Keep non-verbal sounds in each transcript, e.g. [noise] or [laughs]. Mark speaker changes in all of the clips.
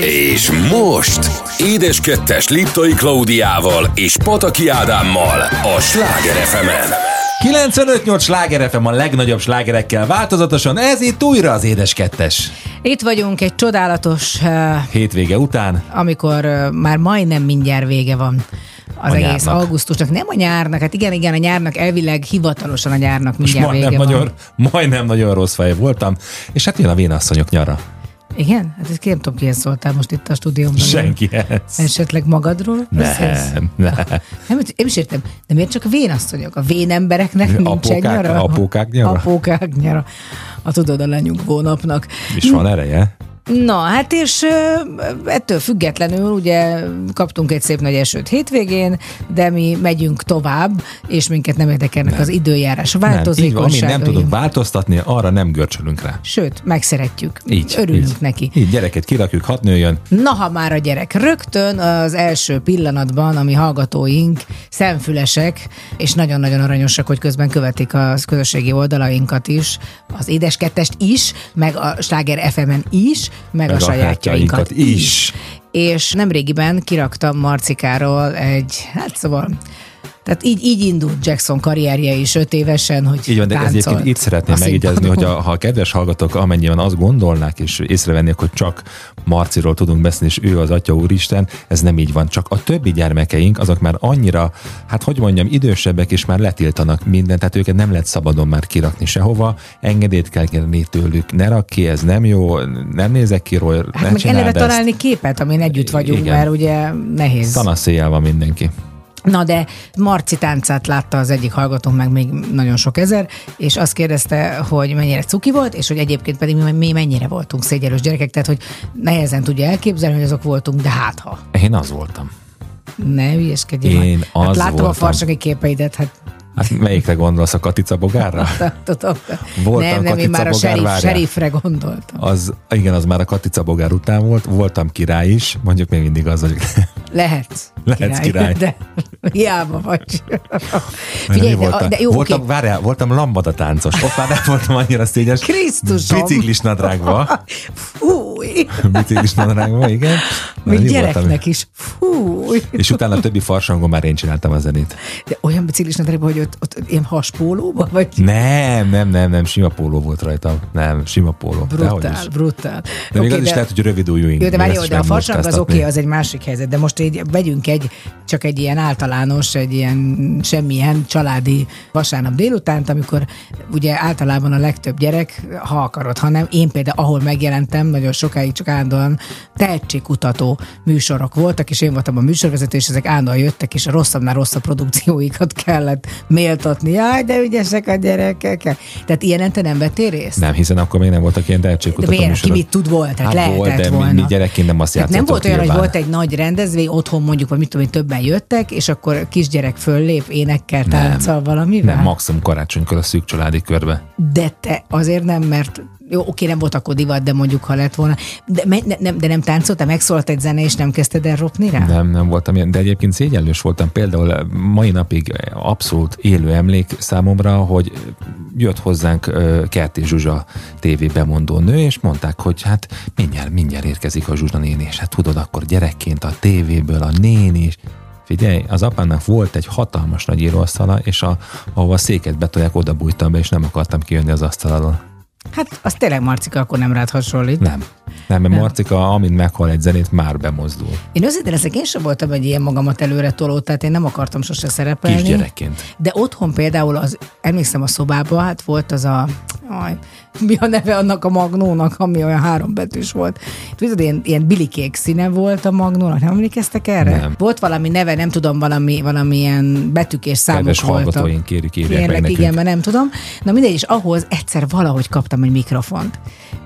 Speaker 1: És most Édes Kettes Liptai Klaudiával és Pataki Ádámmal a Sláger fm
Speaker 2: 95-8 sláger FM a legnagyobb slágerekkel változatosan, ez itt újra az Édes Kettes.
Speaker 3: Itt vagyunk egy csodálatos, uh,
Speaker 2: Hétvége után.
Speaker 3: amikor uh, már majdnem mindjárt vége van az
Speaker 2: A
Speaker 3: egész
Speaker 2: nyárnak.
Speaker 3: augusztusnak. Nem a nyárnak, hát igen, igen, a nyárnak elvileg hivatalosan a nyárnak
Speaker 2: És
Speaker 3: mindjárt
Speaker 2: majdnem
Speaker 3: vége
Speaker 2: nagyon,
Speaker 3: van.
Speaker 2: majdnem nagyon rossz fej voltam, és hát jön a vénasszonyok nyara.
Speaker 3: Igen? Hát ezt nem tudom, kihez szóltál most itt a stúdióban.
Speaker 2: Senkihez.
Speaker 3: Esetleg magadról? beszélsz?
Speaker 2: Nem, nem.
Speaker 3: Nem, én is értem. De miért csak a vénasszonyok? A vén embereknek nincsen
Speaker 2: Apókák-
Speaker 3: nyara?
Speaker 2: apókák nyara?
Speaker 3: Apókák nyara. A tudod, a lenyugvó napnak.
Speaker 2: És van ereje?
Speaker 3: Na, hát és ettől függetlenül ugye kaptunk egy szép nagy esőt hétvégén, de mi megyünk tovább, és minket nem érdekelnek az időjárás
Speaker 2: Nem, így van,
Speaker 3: változékonyságai.
Speaker 2: nem tudunk változtatni, arra nem görcsölünk rá.
Speaker 3: Sőt, megszeretjük.
Speaker 2: Így.
Speaker 3: Örülünk
Speaker 2: így.
Speaker 3: neki.
Speaker 2: Így gyereket kirakjuk, hat nőjön.
Speaker 3: Na, ha már a gyerek. Rögtön az első pillanatban, ami hallgatóink szemfülesek, és nagyon-nagyon aranyosak, hogy közben követik a közösségi oldalainkat is, az édeskettest is, meg a Sláger FM-en is, meg,
Speaker 2: Meg
Speaker 3: a
Speaker 2: a
Speaker 3: sajátjainkat is.
Speaker 2: is.
Speaker 3: És nemrégiben kiraktam Marcikáról egy, hát szóval, tehát így, így indult Jackson karrierje is öt évesen, hogy
Speaker 2: Így van, de egyébként itt szeretném
Speaker 3: a
Speaker 2: hogy a, ha a kedves hallgatók amennyiben azt gondolnák és észrevennék, hogy csak Marciról tudunk beszélni, és ő az Atya Úristen, ez nem így van. Csak a többi gyermekeink, azok már annyira, hát hogy mondjam, idősebbek, és már letiltanak mindent, tehát őket nem lehet szabadon már kirakni sehova, engedélyt kell kérni tőlük, ne rak ki, ez nem jó, nem nézek ki róla,
Speaker 3: Hát
Speaker 2: ne
Speaker 3: meg eleve
Speaker 2: ezt.
Speaker 3: találni képet, amin együtt vagyunk,
Speaker 2: Igen.
Speaker 3: mert ugye nehéz.
Speaker 2: Tanaszéjjel van mindenki.
Speaker 3: Na de Marci táncát látta az egyik hallgatónk meg még nagyon sok ezer, és azt kérdezte, hogy mennyire cuki volt, és hogy egyébként pedig mi, mennyire voltunk szégyelős gyerekek, tehát hogy nehezen tudja elképzelni, hogy azok voltunk, de hát ha.
Speaker 2: Én az voltam.
Speaker 3: Ne hülyeskedjél.
Speaker 2: Én
Speaker 3: hát
Speaker 2: az
Speaker 3: láttam a
Speaker 2: voltam.
Speaker 3: farsaki képeidet, hát
Speaker 2: Hát melyikre gondolsz, a Katica Bogárra? [laughs]
Speaker 3: tudom.
Speaker 2: Voltam
Speaker 3: nem, nem, én
Speaker 2: Katica
Speaker 3: már a serif, serifre gondoltam.
Speaker 2: Az, igen, az már a Katica Bogár után volt, voltam király is, mondjuk még mindig az vagyok.
Speaker 3: Lehetsz. [laughs]
Speaker 2: Lehetsz király.
Speaker 3: De hiába vagy.
Speaker 2: Figyelj,
Speaker 3: de,
Speaker 2: voltam,
Speaker 3: de jó,
Speaker 2: voltam,
Speaker 3: oké.
Speaker 2: várjál, voltam lambada táncos. Ott már nem voltam annyira szényes.
Speaker 3: Krisztusom!
Speaker 2: Biciklis nadrágba.
Speaker 3: Fúj!
Speaker 2: Biciklis nadrágba, igen. Na,
Speaker 3: Még gyereknek
Speaker 2: voltam?
Speaker 3: is. Fúj!
Speaker 2: És utána a többi farsangon már én csináltam a zenét.
Speaker 3: De olyan biciklis nadrágban, hogy ott, ott ilyen haspólóba, vagy
Speaker 2: Nem, nem, nem, nem, sima póló volt rajta. Nem, sima póló.
Speaker 3: Brutál, brutál.
Speaker 2: De még
Speaker 3: Oké,
Speaker 2: az is lehet, hogy rövid ujjúink.
Speaker 3: jó, de
Speaker 2: még ezt
Speaker 3: jó, de a farsang az oké,
Speaker 2: munkáztatni.
Speaker 3: az egy másik helyzet, de most így vegyünk egy, csak egy ilyen általános, egy ilyen semmilyen családi vasárnap délutánt, amikor ugye általában a legtöbb gyerek, ha akarod, hanem én például, ahol megjelentem, nagyon sokáig csak állandóan tehetségkutató műsorok voltak, és én voltam a műsorvezető, és ezek állandóan jöttek, és a rosszabbnál rosszabb produkcióikat kellett méltatni. Jaj, de ügyesek a gyerekek. Tehát ilyenen te nem vettél részt?
Speaker 2: Nem, hiszen akkor még nem voltak ilyen
Speaker 3: De
Speaker 2: tehetségkutató?
Speaker 3: Ki
Speaker 2: műsorok.
Speaker 3: mit tud volt? Tehát
Speaker 2: Hát
Speaker 3: lehetett
Speaker 2: volt, de mi-
Speaker 3: volna.
Speaker 2: mi gyerekként nem azt
Speaker 3: Tehát nem volt olyan, hogy
Speaker 2: nyilván.
Speaker 3: volt egy nagy rendezvény, otthon mondjuk, vagy mit tudom, én, többen jöttek, és akkor kisgyerek föllép, énekkel, tánccal valamivel?
Speaker 2: Nem, maximum karácsonykor a szűk családi körbe.
Speaker 3: De te azért nem, mert jó, oké, nem volt akkor divat, de mondjuk, ha lett volna. De, me, ne, nem, de nem táncoltál, megszólalt egy zene, és nem kezdted el ropni rá?
Speaker 2: Nem, nem voltam ilyen, de egyébként szégyellős voltam. Például mai napig abszolút élő emlék számomra, hogy jött hozzánk Kerti Zsuzsa TV bemondó nő, és mondták, hogy hát mindjárt, mindjárt érkezik a Zsuzsa néni, és hát tudod, akkor gyerekként a tévéből a néni is. Figyelj, az apámnak volt egy hatalmas nagy íróasztala, és a, ahova a széket betolják, oda bújtam be, és nem akartam kijönni az asztal alól.
Speaker 3: Hát az tényleg Marcika akkor nem rád hasonlít.
Speaker 2: Nem. Nem, mert
Speaker 3: Nem.
Speaker 2: Marcika, amint meghal egy zenét, már bemozdul.
Speaker 3: Én őszintén leszek, én sem voltam egy ilyen magamat előre toló, tehát én nem akartam sose szerepelni.
Speaker 2: Kisgyerekként.
Speaker 3: De otthon például az, emlékszem a szobában, hát volt az a, aj, mi a neve annak a magnónak, ami olyan hárombetűs volt. Tudod, ilyen, ilyen bilikék színe volt a magnónak, nem emlékeztek erre?
Speaker 2: Nem.
Speaker 3: Volt valami neve, nem tudom, valami, valamilyen betűk és számok
Speaker 2: Kedves
Speaker 3: voltak.
Speaker 2: hallgatóink, kérjük, írják meg
Speaker 3: Kérlek,
Speaker 2: nekünk.
Speaker 3: igen, mert nem tudom. Na mindegy, és ahhoz egyszer valahogy kaptam egy mikrofont.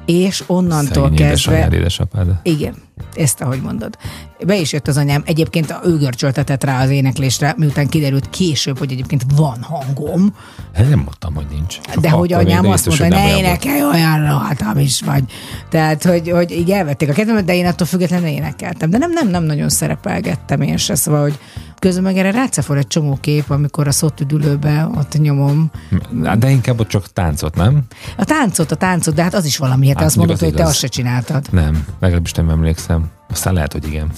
Speaker 3: És onnantól
Speaker 2: Szegény
Speaker 3: kezdve...
Speaker 2: édesanyád, édesapád.
Speaker 3: Igen, ezt ahogy mondod. Be is jött az anyám, egyébként ő görcsöltetett rá az éneklésre, miután kiderült később, hogy egyébként van hangom,
Speaker 2: Hát nem mondtam, hogy nincs.
Speaker 3: De hogy
Speaker 2: akkor még
Speaker 3: anyám azt mondta, hogy ne énekelj olyan rohadtam is vagy. Tehát, hogy, hogy így elvették a kedvemet, de én attól függetlenül énekeltem. De nem, nem, nem nagyon szerepelgettem én se, szóval, hogy közben meg erre rácafor egy csomó kép, amikor a szótüdülőbe ott nyomom.
Speaker 2: Hát, De inkább ott csak táncot, nem?
Speaker 3: A táncot, a táncot, de hát az is valami, hát,
Speaker 2: Hát
Speaker 3: azt mondod,
Speaker 2: az
Speaker 3: hogy te azt se csináltad.
Speaker 2: Nem, legalábbis nem emlékszem. Értem. Aztán lehet, hogy igen.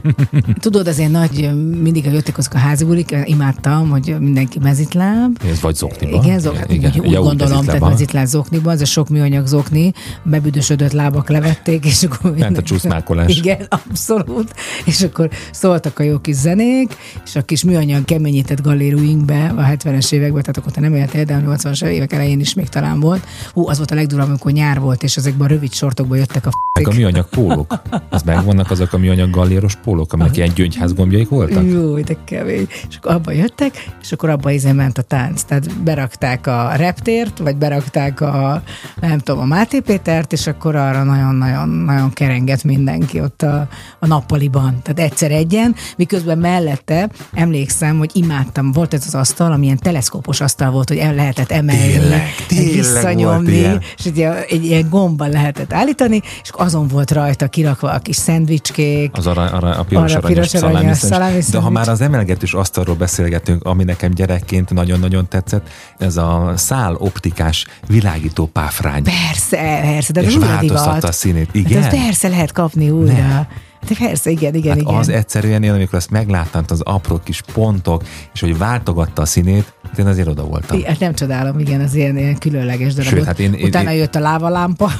Speaker 2: [laughs]
Speaker 3: Tudod, azért nagy, mindig jöttek azok a házi bulik, imádtam, hogy mindenki mezitláb.
Speaker 2: Ez vagy zokniba.
Speaker 3: Igen, zok, igen, igen. úgy ja, gondolom, tehát mezitláb zokniba, az a sok műanyag zokni, bebüdösödött lábak levették, és akkor...
Speaker 2: Ment a csúszmákolás.
Speaker 3: Igen, abszolút. És akkor szóltak a jó kis zenék, és a kis műanyag keményített galléruinkbe a 70-es években, tehát akkor te nem éltél, de a 80-as évek elején is még talán volt. Hú, az volt a legdurább, amikor nyár volt, és ezekben a rövid sortokban jöttek a.
Speaker 2: Meg a műanyag pólók. Az megvan vannak azok a műanyag galléros pólók, aminek ilyen gyöngyház gombjaik voltak?
Speaker 3: Jó, de kemény. És akkor abba jöttek, és akkor abba izé ment a tánc. Tehát berakták a reptért, vagy berakták a, nem tudom, a Máté Pétert, és akkor arra nagyon-nagyon nagyon kerengett mindenki ott a, a nappaliban. Tehát egyszer egyen, miközben mellette emlékszem, hogy imádtam, volt ez az asztal, amilyen teleszkópos asztal volt, hogy el lehetett emelni,
Speaker 2: tényleg, tényleg
Speaker 3: visszanyomni, és egy, egy ilyen gomba lehetett állítani, és azon volt rajta kirakva a kis szendvicskék.
Speaker 2: Az arra, arra, a piros, aranyos, piros aranyos szalámi, De ha már az emelgetős asztalról beszélgetünk, ami nekem gyerekként nagyon-nagyon tetszett, ez a szál optikás világító páfrány.
Speaker 3: Persze, persze, de
Speaker 2: és változtatta a színét. Hát igen?
Speaker 3: De persze lehet kapni újra. Ne. De persze, igen, igen,
Speaker 2: hát
Speaker 3: igen.
Speaker 2: Az egyszerűen én, amikor azt megláttam, az apró kis pontok, és hogy váltogatta a színét, hát én azért oda voltam.
Speaker 3: Hát nem csodálom, igen, az ilyen, ilyen különleges darab. Sőt, hát én, Utána én, jött a lávalámpa.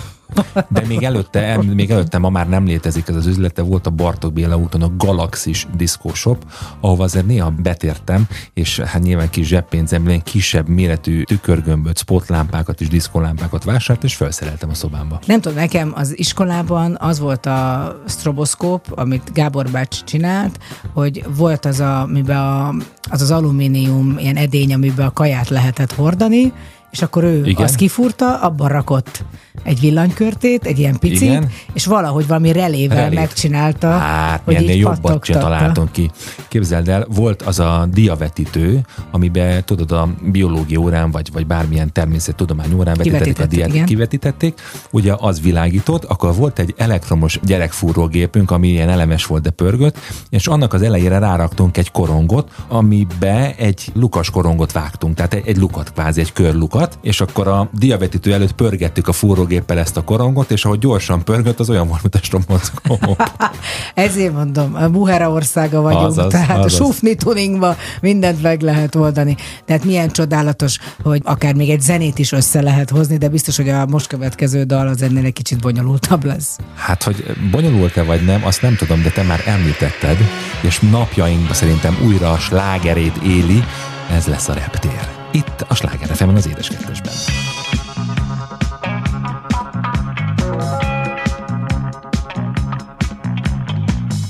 Speaker 2: De még előtte, még előtte ma már nem létezik ez az üzlete, volt a Bartok Béla úton a Galaxis Disco Shop, ahova azért néha betértem, és hát nyilván kis zseppénzemben kisebb méretű tükörgömböt, spotlámpákat és diszkolámpákat vásárolt, és felszereltem a szobámba.
Speaker 3: Nem tudom, nekem az iskolában az volt a stroboszkóp, amit Gábor bácsi csinált, hogy volt az, a, amiben a, az az alumínium ilyen edény, amiben a kaját lehetett hordani, és akkor ő Igen. azt kifúrta, abban rakott egy villanykörtét, egy ilyen picit, Igen. és valahogy valami relével Relét. megcsinálta,
Speaker 2: hát, hogy ennél jobbat találtunk ki. Képzeld el, volt az a diavetítő, amiben tudod a biológia órán, vagy, vagy bármilyen természettudomány órán vetítették a diát, igen. kivetítették, ugye az világított, akkor volt egy elektromos gyerekfúrógépünk, ami ilyen elemes volt, de pörgött, és annak az elejére ráraktunk egy korongot, amibe egy lukas korongot vágtunk, tehát egy, egy lukat, kvázi egy körlukat, és akkor a diavetítő előtt pörgettük a fúró fúrógéppel ezt a korongot, és ahogy gyorsan pörgött, az olyan volt, mint a strombocskó. [laughs]
Speaker 3: Ezért mondom, a Buhera országa vagyunk, azaz, tehát azaz. a sufni tuningba mindent meg lehet oldani. Tehát milyen csodálatos, hogy akár még egy zenét is össze lehet hozni, de biztos, hogy a most következő dal az ennél egy kicsit bonyolultabb lesz.
Speaker 2: Hát, hogy bonyolult-e vagy nem, azt nem tudom, de te már említetted, és napjainkban szerintem újra a slágerét éli, ez lesz a reptér. Itt a Sláger fm az édeskettesben.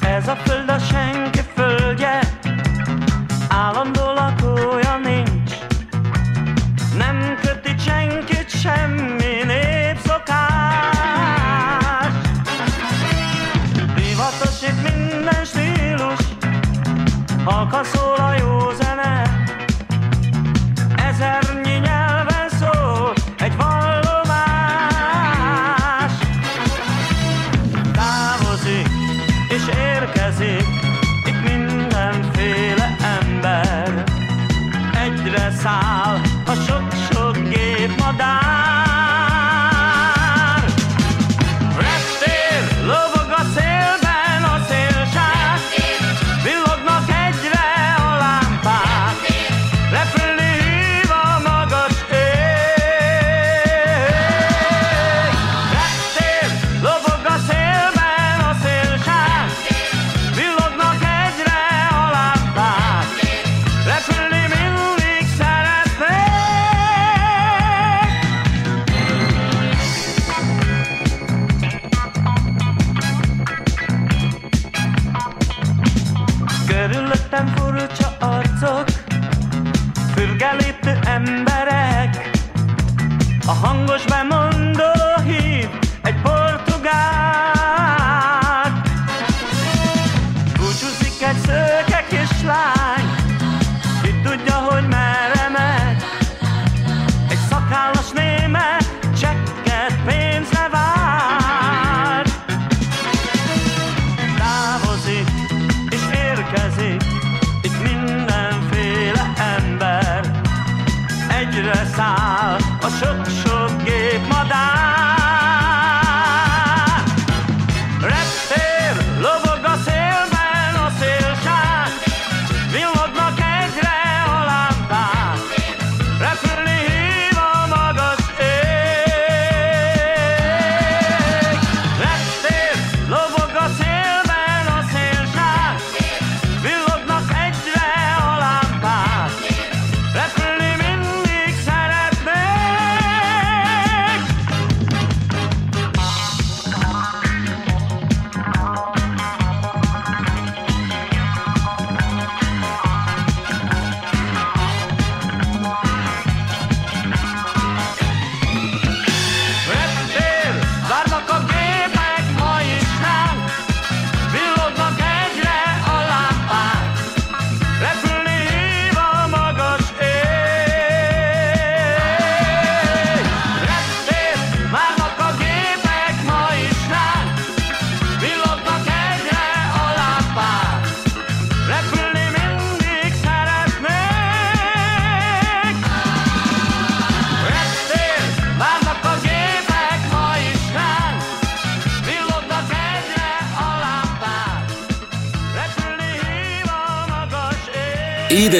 Speaker 4: Ez a föld a senki földje, állandó lakója nincs. Nem köti senkit semmi népszokás. Divatos itt minden stílus, halka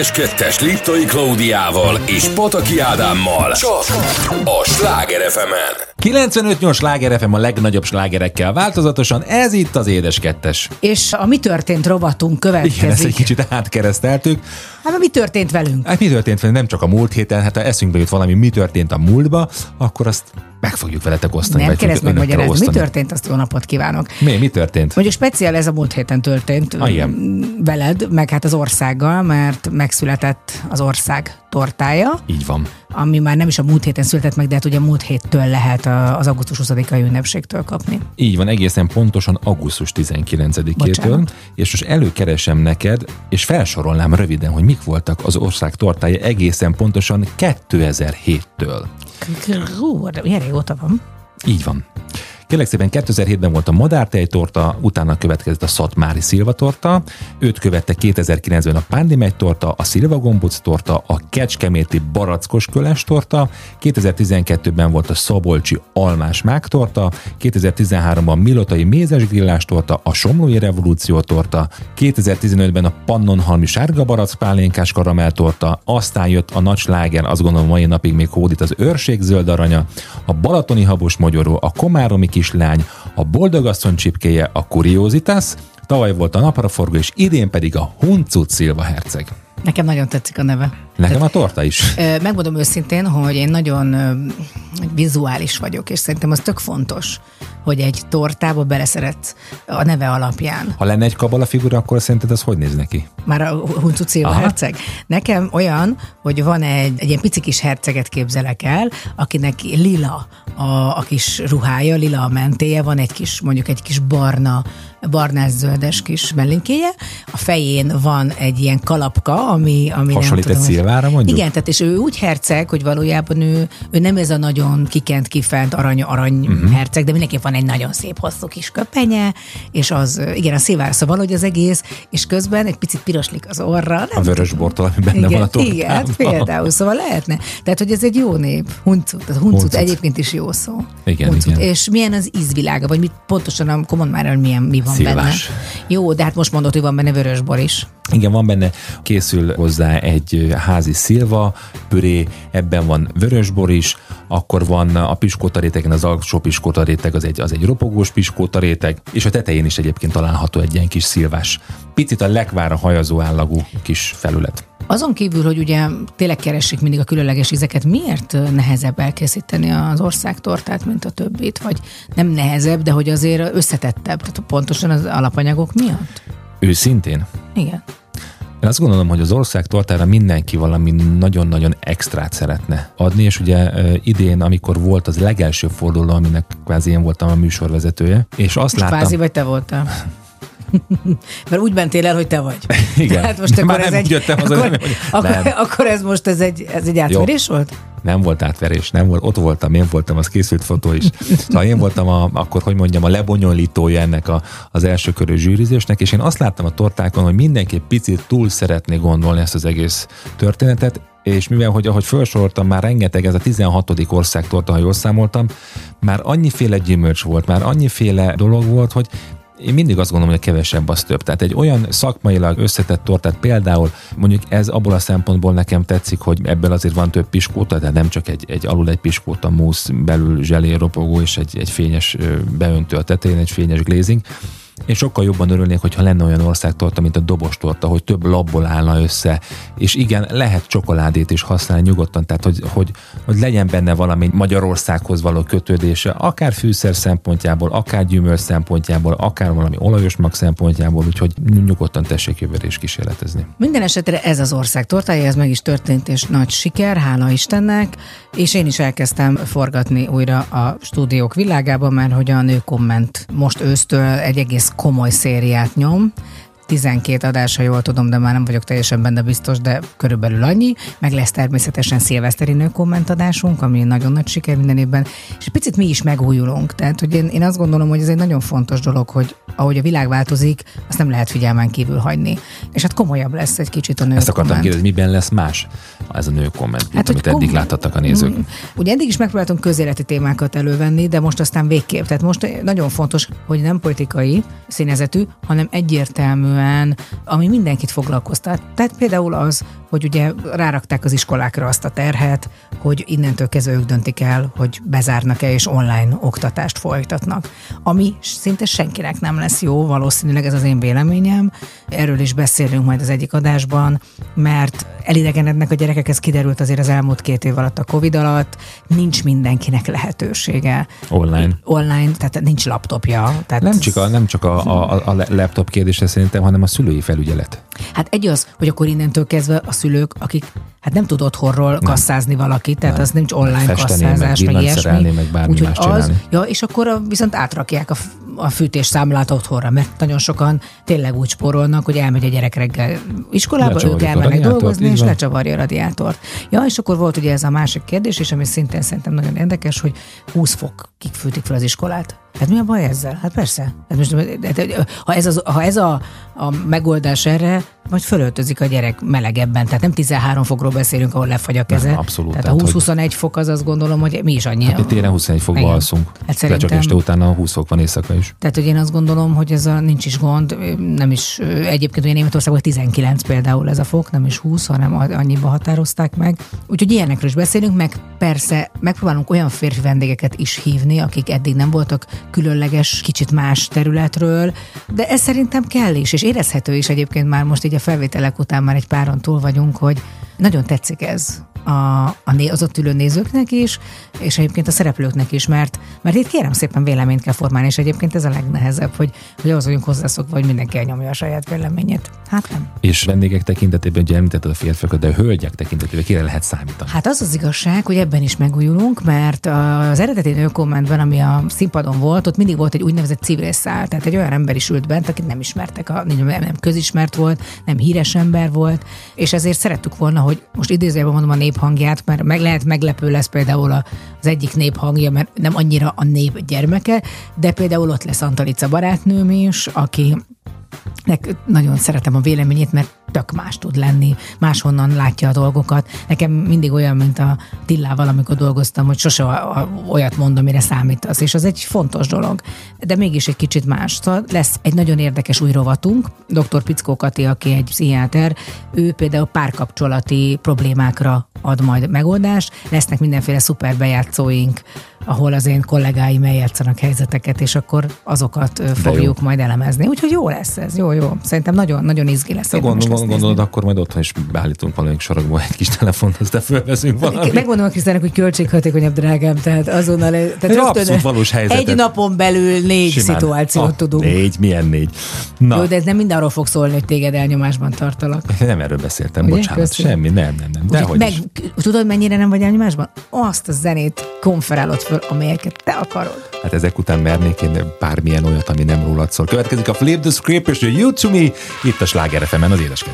Speaker 1: Édes Kettes Liptai Klaudiával és Pataki Ádámmal. Csak a Sláger fm
Speaker 2: 95-8 sláger FM a legnagyobb slágerekkel változatosan, ez itt az Édes Kettes.
Speaker 3: És a mi történt rovatunk következik.
Speaker 2: Igen, ezt egy kicsit átkereszteltük.
Speaker 3: Hát mi történt velünk?
Speaker 2: Hát mi történt velünk nem csak a múlt héten, hát ha eszünkbe jut valami, mi történt a múltba, akkor azt meg fogjuk veletek osztani.
Speaker 3: Nem
Speaker 2: vagy
Speaker 3: keresd meg
Speaker 2: önökkel
Speaker 3: magyarázni. Mi történt, azt jó napot kívánok.
Speaker 2: Mi, mi történt?
Speaker 3: Mondjuk speciál ez a múlt héten történt
Speaker 2: Ah, igen.
Speaker 3: m, veled, meg hát az országgal, mert megszületett az ország tortája,
Speaker 2: Így van.
Speaker 3: ami már nem is a múlt héten született meg, de hát ugye múlt héttől lehet a- az augusztus 20-ai ünnepségtől kapni.
Speaker 2: Így van, egészen pontosan augusztus 19-től,
Speaker 3: Bocsánat.
Speaker 2: és most előkeresem neked, és felsorolnám röviden, hogy mik voltak az ország tortája egészen pontosan 2007-től.
Speaker 3: Hú, de milyen régóta van.
Speaker 2: Így van. Kérlek szépen 2007-ben volt a madártej torta, utána következett a Szatmári Szilva torta, őt követte 2009-ben a Pándimegy torta, a Szilva gombóc torta, a Kecskeméti barackos köles torta, 2012-ben volt a Szabolcsi almás mák torta, 2013-ban Milotai mézes grillás torta, a Somlói revolúció torta, 2015-ben a Pannonhalmi sárga barack pálinkás karamell torta, aztán jött a nagy sláger, azt gondolom mai napig még hódít az őrség zöld aranya, a balatoni habos magyaró, a komáromi kislány, a boldogasszony csipkéje, a kuriózitas, tavaly volt a napraforgó, és idén pedig a Huncut Szilva herceg.
Speaker 3: Nekem nagyon tetszik a neve.
Speaker 2: Nekem a torta is.
Speaker 3: Megmondom őszintén, hogy én nagyon vizuális vagyok, és szerintem az tök fontos, hogy egy tortába beleszeretsz a neve alapján.
Speaker 2: Ha lenne egy kabala figura, akkor szerinted az hogy néz neki?
Speaker 3: Már a Huncu
Speaker 2: Aha.
Speaker 3: herceg. Nekem olyan, hogy van egy, egy ilyen pici kis herceget képzelek el, akinek lila a, a kis ruhája, lila a mentéje, van egy kis, mondjuk egy kis barna, barnás-zöldes kis mellinkéje, a fején van egy ilyen kalapka, ami, ami
Speaker 2: Hasonlít
Speaker 3: nem
Speaker 2: egy
Speaker 3: tudom, hogy-
Speaker 2: szilvára, mondjuk?
Speaker 3: Igen, tehát és ő úgy herceg, hogy valójában ő, ő nem ez a nagyon kikent, kifent arany, arany
Speaker 2: Mhm.
Speaker 3: uh-huh. herceg, de mindenképp van egy nagyon szép hosszú kis köpenye, és az, igen, a szilvára szóval valahogy az egész, és közben egy picit piroslik az orra. Nem
Speaker 2: A vörös bortól, ami benne van a tortában.
Speaker 3: igen, hát például, szóval lehetne. Tehát, hogy ez egy jó nép. Huncut. Az huncut,
Speaker 2: Huncut.
Speaker 3: egyébként is jó szó.
Speaker 2: Igen,
Speaker 3: huncut.
Speaker 2: igen.
Speaker 3: És milyen az ízvilága, vagy mit pontosan, akkor mondd már el, milyen, mi van
Speaker 2: Szilvás.
Speaker 3: benne. Jó, de hát most mondod, hogy van benne vörösbor is.
Speaker 2: Igen, van benne, készül hozzá egy házi szilva püré, ebben van vörösbor is, akkor van a piskóta rétegen, az alsó piskóta réteg, az egy, az egy ropogós piskóta réteg, és a tetején is egyébként található egy ilyen kis szilvás. Picit a lekvára hajazó állagú kis felület.
Speaker 3: Azon kívül, hogy ugye tényleg keresik mindig a különleges ízeket, miért nehezebb elkészíteni az országtortát, mint a többit? Vagy nem nehezebb, de hogy azért összetettebb, tehát pontosan az alapanyagok miatt?
Speaker 2: Őszintén,
Speaker 3: Igen.
Speaker 2: Én azt gondolom, hogy az ország tortára mindenki valami nagyon-nagyon extrát szeretne adni, és ugye idén, amikor volt az legelső forduló, aminek kvázi én voltam a műsorvezetője, és azt
Speaker 3: Most
Speaker 2: láttam...
Speaker 3: kvázi vagy te voltál? [laughs] Mert úgy mentél el, hogy te vagy. [laughs]
Speaker 2: Igen.
Speaker 3: Hát most [laughs] akkor
Speaker 2: Már
Speaker 3: ez
Speaker 2: nem
Speaker 3: egy,
Speaker 2: úgy jöttem haza,
Speaker 3: akkor,
Speaker 2: hogy-
Speaker 3: akkor,
Speaker 2: nem.
Speaker 3: akkor, ez most ez egy, ez egy átverés volt?
Speaker 2: Nem volt átverés, nem volt, ott voltam, én voltam, az készült fotó is. Szóval én voltam a, akkor, hogy mondjam, a lebonyolítója ennek a, az első körű zsűrizésnek, és én azt láttam a tortákon, hogy mindenki picit túl szeretné gondolni ezt az egész történetet, és mivel, hogy ahogy felsoroltam, már rengeteg, ez a 16. országtorta, ha jól számoltam, már annyiféle gyümölcs volt, már annyiféle dolog volt, hogy én mindig azt gondolom, hogy a kevesebb az több. Tehát egy olyan szakmailag összetett tortát például, mondjuk ez abból a szempontból nekem tetszik, hogy ebből azért van több piskóta, tehát nem csak egy, egy alul egy piskóta músz, belül zselé ropogó és egy, egy fényes beöntő a tetején, egy fényes glazing. Én sokkal jobban örülnék, hogyha lenne olyan országtorta, mint a dobostorta, hogy több labból állna össze, és igen, lehet csokoládét is használni nyugodtan, tehát hogy, hogy, hogy legyen benne valami Magyarországhoz való kötődése, akár fűszer szempontjából, akár gyümölcs szempontjából, akár valami olajos mag szempontjából, úgyhogy nyugodtan tessék jövőre is kísérletezni.
Speaker 3: Minden esetre ez az ország tortája, ez meg is történt, és nagy siker, hála Istennek, és én is elkezdtem forgatni újra a stúdiók világában, mert hogy a nő komment most ősztől egy egész komoly szériát nyom, 12 adás, ha jól tudom, de már nem vagyok teljesen benne biztos, de körülbelül annyi. Meg lesz természetesen szilveszteri nő kommentadásunk, ami nagyon nagy siker minden évben, és picit mi is megújulunk. Tehát, hogy én, én azt gondolom, hogy ez egy nagyon fontos dolog, hogy ahogy a világ változik, azt nem lehet figyelmen kívül hagyni. És hát komolyabb lesz egy kicsit a nő
Speaker 2: Ezt akartam kérdezni, miben lesz más ez a nő komment,
Speaker 3: Hát,
Speaker 2: amit eddig
Speaker 3: kom-
Speaker 2: láthattak a nézők.
Speaker 3: Mm, Ugye eddig is megpróbáltunk közéleti témákat elővenni, de most aztán végképp. Tehát most nagyon fontos, hogy nem politikai színezetű, hanem egyértelmű egyértelműen, ami mindenkit foglalkoztat. Tehát például az, hogy ugye rárakták az iskolákra azt a terhet, hogy innentől kezdve ők döntik el, hogy bezárnak-e és online oktatást folytatnak. Ami szinte senkinek nem lesz jó, valószínűleg ez az én véleményem. Erről is beszélünk majd az egyik adásban, mert elidegenednek a gyerekek, ez kiderült azért az elmúlt két év alatt a Covid alatt, nincs mindenkinek lehetősége.
Speaker 2: Online.
Speaker 3: Online, tehát nincs laptopja. Tehát
Speaker 2: Nem csak a, nem csak a, a, a laptop kérdése szerintem, hanem a szülői felügyelet.
Speaker 3: Hát egy az, hogy akkor innentől kezdve a szülők, akik hát nem tud otthonról kasszázni valakit, tehát
Speaker 2: Nem.
Speaker 3: az nincs online
Speaker 2: Festeni, meg
Speaker 3: kasszázás, meg,
Speaker 2: villant
Speaker 3: ilyesmi.
Speaker 2: meg bármi
Speaker 3: Úgyhogy az,
Speaker 2: csinálni.
Speaker 3: ja, és akkor viszont átrakják a, a fűtésszámlát otthonra, mert nagyon sokan tényleg úgy spórolnak, hogy elmegy a gyerek reggel iskolába, ők
Speaker 2: Lecsavarjuk a
Speaker 3: elmennek dolgozni, és lecsavarja a radiátort. Ja, és akkor volt ugye ez a másik kérdés, és ami szintén szerintem nagyon érdekes, hogy 20 fokig fűtik fel az iskolát. Hát mi a baj ezzel? Hát persze. Hát most, de- ha ez, az, ha ez a, a megoldás erre, majd fölöltözik a gyerek melegebben. Tehát nem 13 fokról beszélünk, ahol lefagy a keze.
Speaker 2: Nem, abszolút.
Speaker 3: Tehát a
Speaker 2: Tehát, hogy-
Speaker 3: 20-21 fok az azt gondolom, hogy mi is annyi.
Speaker 2: Hát mi télen 21 fokba
Speaker 3: Igen.
Speaker 2: alszunk.
Speaker 3: Hát
Speaker 2: De csak
Speaker 3: szerintem-
Speaker 2: este utána 20 fok van éjszaka is.
Speaker 3: Tehát, hogy én azt gondolom, hogy ez a nincs is gond, nem is, egyébként ugye Németországban 19 például ez a fok, nem is 20, hanem annyiba határozták meg. Úgyhogy ilyenekről is beszélünk, meg persze megpróbálunk olyan férfi vendégeket is hívni, akik eddig nem voltak különleges, kicsit más területről, de ez szerintem kell is, és érezhető is egyébként már most így a felvételek után már egy páron túl vagyunk, hogy nagyon tetszik ez a, a né, az ott ülő nézőknek is, és egyébként a szereplőknek is, mert, mert itt kérem szépen véleményt kell formálni, és egyébként ez a legnehezebb, hogy, hogy ahhoz vagyunk hozzászokva, hogy mindenki elnyomja a saját véleményét. Hát nem.
Speaker 2: És vendégek tekintetében, ugye említetted a férfiakat, de a hölgyek tekintetében kire lehet számítani?
Speaker 3: Hát az az igazság, hogy ebben is megújulunk, mert az eredeti nőkommentben, ami a színpadon volt, ott mindig volt egy úgynevezett civil szál, tehát egy olyan ember is ült bent, akit nem ismertek, a, nem, nem közismert volt, nem híres ember volt, és ezért szerettük volna, hogy most idézőjelben mondom a néphangját, mert meg lehet meglepő lesz például a- az egyik néphangja, mert nem annyira a nép gyermeke, de például ott lesz Antalica barátnőm is, aki nagyon szeretem a véleményét, mert tök más tud lenni, máshonnan látja a dolgokat. Nekem mindig olyan, mint a Tillával, amikor dolgoztam, hogy sose olyat mond, amire számítasz, és az egy fontos dolog. De mégis egy kicsit más. Szóval lesz egy nagyon érdekes új rovatunk, dr. Pickó Kati, aki egy pszichiáter, ő például párkapcsolati problémákra ad majd megoldást. Lesznek mindenféle szuper bejátszóink, ahol az én kollégáim eljátszanak helyzeteket, és akkor azokat fogjuk majd elemezni. Úgyhogy jó lesz ez, jó, jó. Szerintem nagyon, nagyon izgi lesz.
Speaker 2: Gondol, gondolod,
Speaker 3: nézni.
Speaker 2: akkor majd otthon is beállítunk valamelyik sorokból egy kis telefont, aztán fölveszünk valamit.
Speaker 3: Megmondom a Krisztának, hogy költséghatékonyabb, drágám, tehát azonnal, tehát
Speaker 2: Egy abszolút valós helyzetet.
Speaker 3: egy napon belül négy
Speaker 2: Simán.
Speaker 3: szituációt
Speaker 2: Ah,
Speaker 3: tudunk.
Speaker 2: Négy, milyen négy? Na,
Speaker 3: Jó, de ez nem mind arról fog szólni, hogy téged elnyomásban tartalak.
Speaker 2: nem erről beszéltem,
Speaker 3: Ugye?
Speaker 2: bocsánat.
Speaker 3: Köszi.
Speaker 2: Semmi, nem, nem, nem. Dehogy
Speaker 3: meg,
Speaker 2: is.
Speaker 3: tudod, mennyire nem vagy elnyomásban? Azt a zenét konferálod föl, amelyeket te akarod.
Speaker 2: Hát ezek után mernék én bármilyen olyat, ami nem rólad szól. Következik a Flip the Script és a You to Me, itt a Sláger az édes.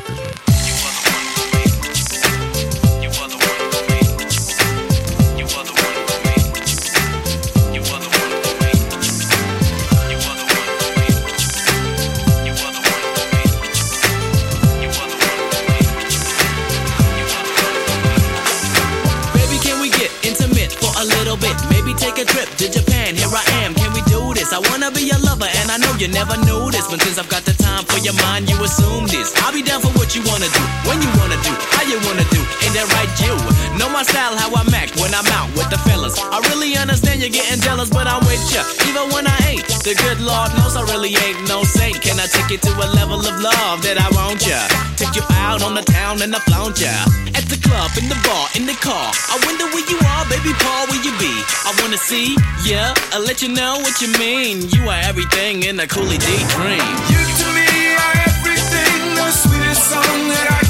Speaker 5: You never knew this. But since I've got the time for your mind, you assume this. I'll be down for what you wanna do, when you wanna do, how you wanna do. Ain't that right, you? Know my style, how I'm act when I'm out with the fellas. I really understand you're getting jealous, but I'm with ya. Even when I ain't, the good Lord knows I really ain't no saint. Can I take you to a level of love that I want ya? Take you out on the town and I flaunt ya. Club, in the bar, in the car. I wonder where you are, baby Paul, where you be? I wanna see, yeah, I'll let you know what you mean. You are everything in a Cooley daydream.
Speaker 6: You to me are everything, the sweetest song that I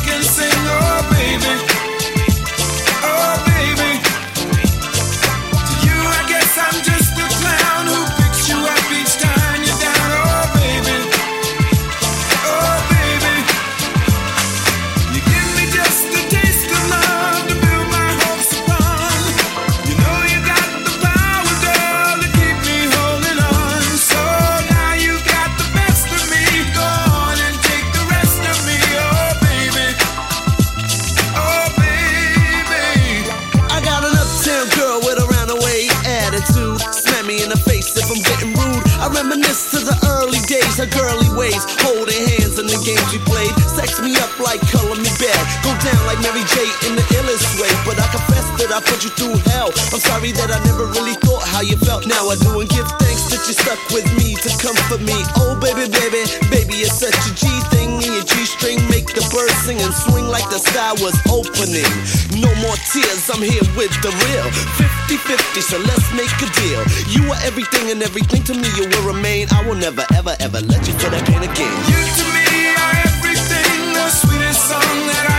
Speaker 6: the early days,
Speaker 5: her girly ways, holding hands in the games we played. Sex me up like color me bad, go down like Mary J in the illest way. But I confess that I put you through hell. I'm sorry that I never really thought how you felt. Now I do and give thanks that you stuck with me to comfort me. Oh baby, baby, baby, it's such a G thing in your G string. Make the bird sing and swing like the sky was opening. No more tears, I'm here with the real 50-50, so let's make a deal. You are everything and everything to me you will remain. I will never, ever, ever let you feel that pain again.
Speaker 6: You to me are everything, the sweetest song that I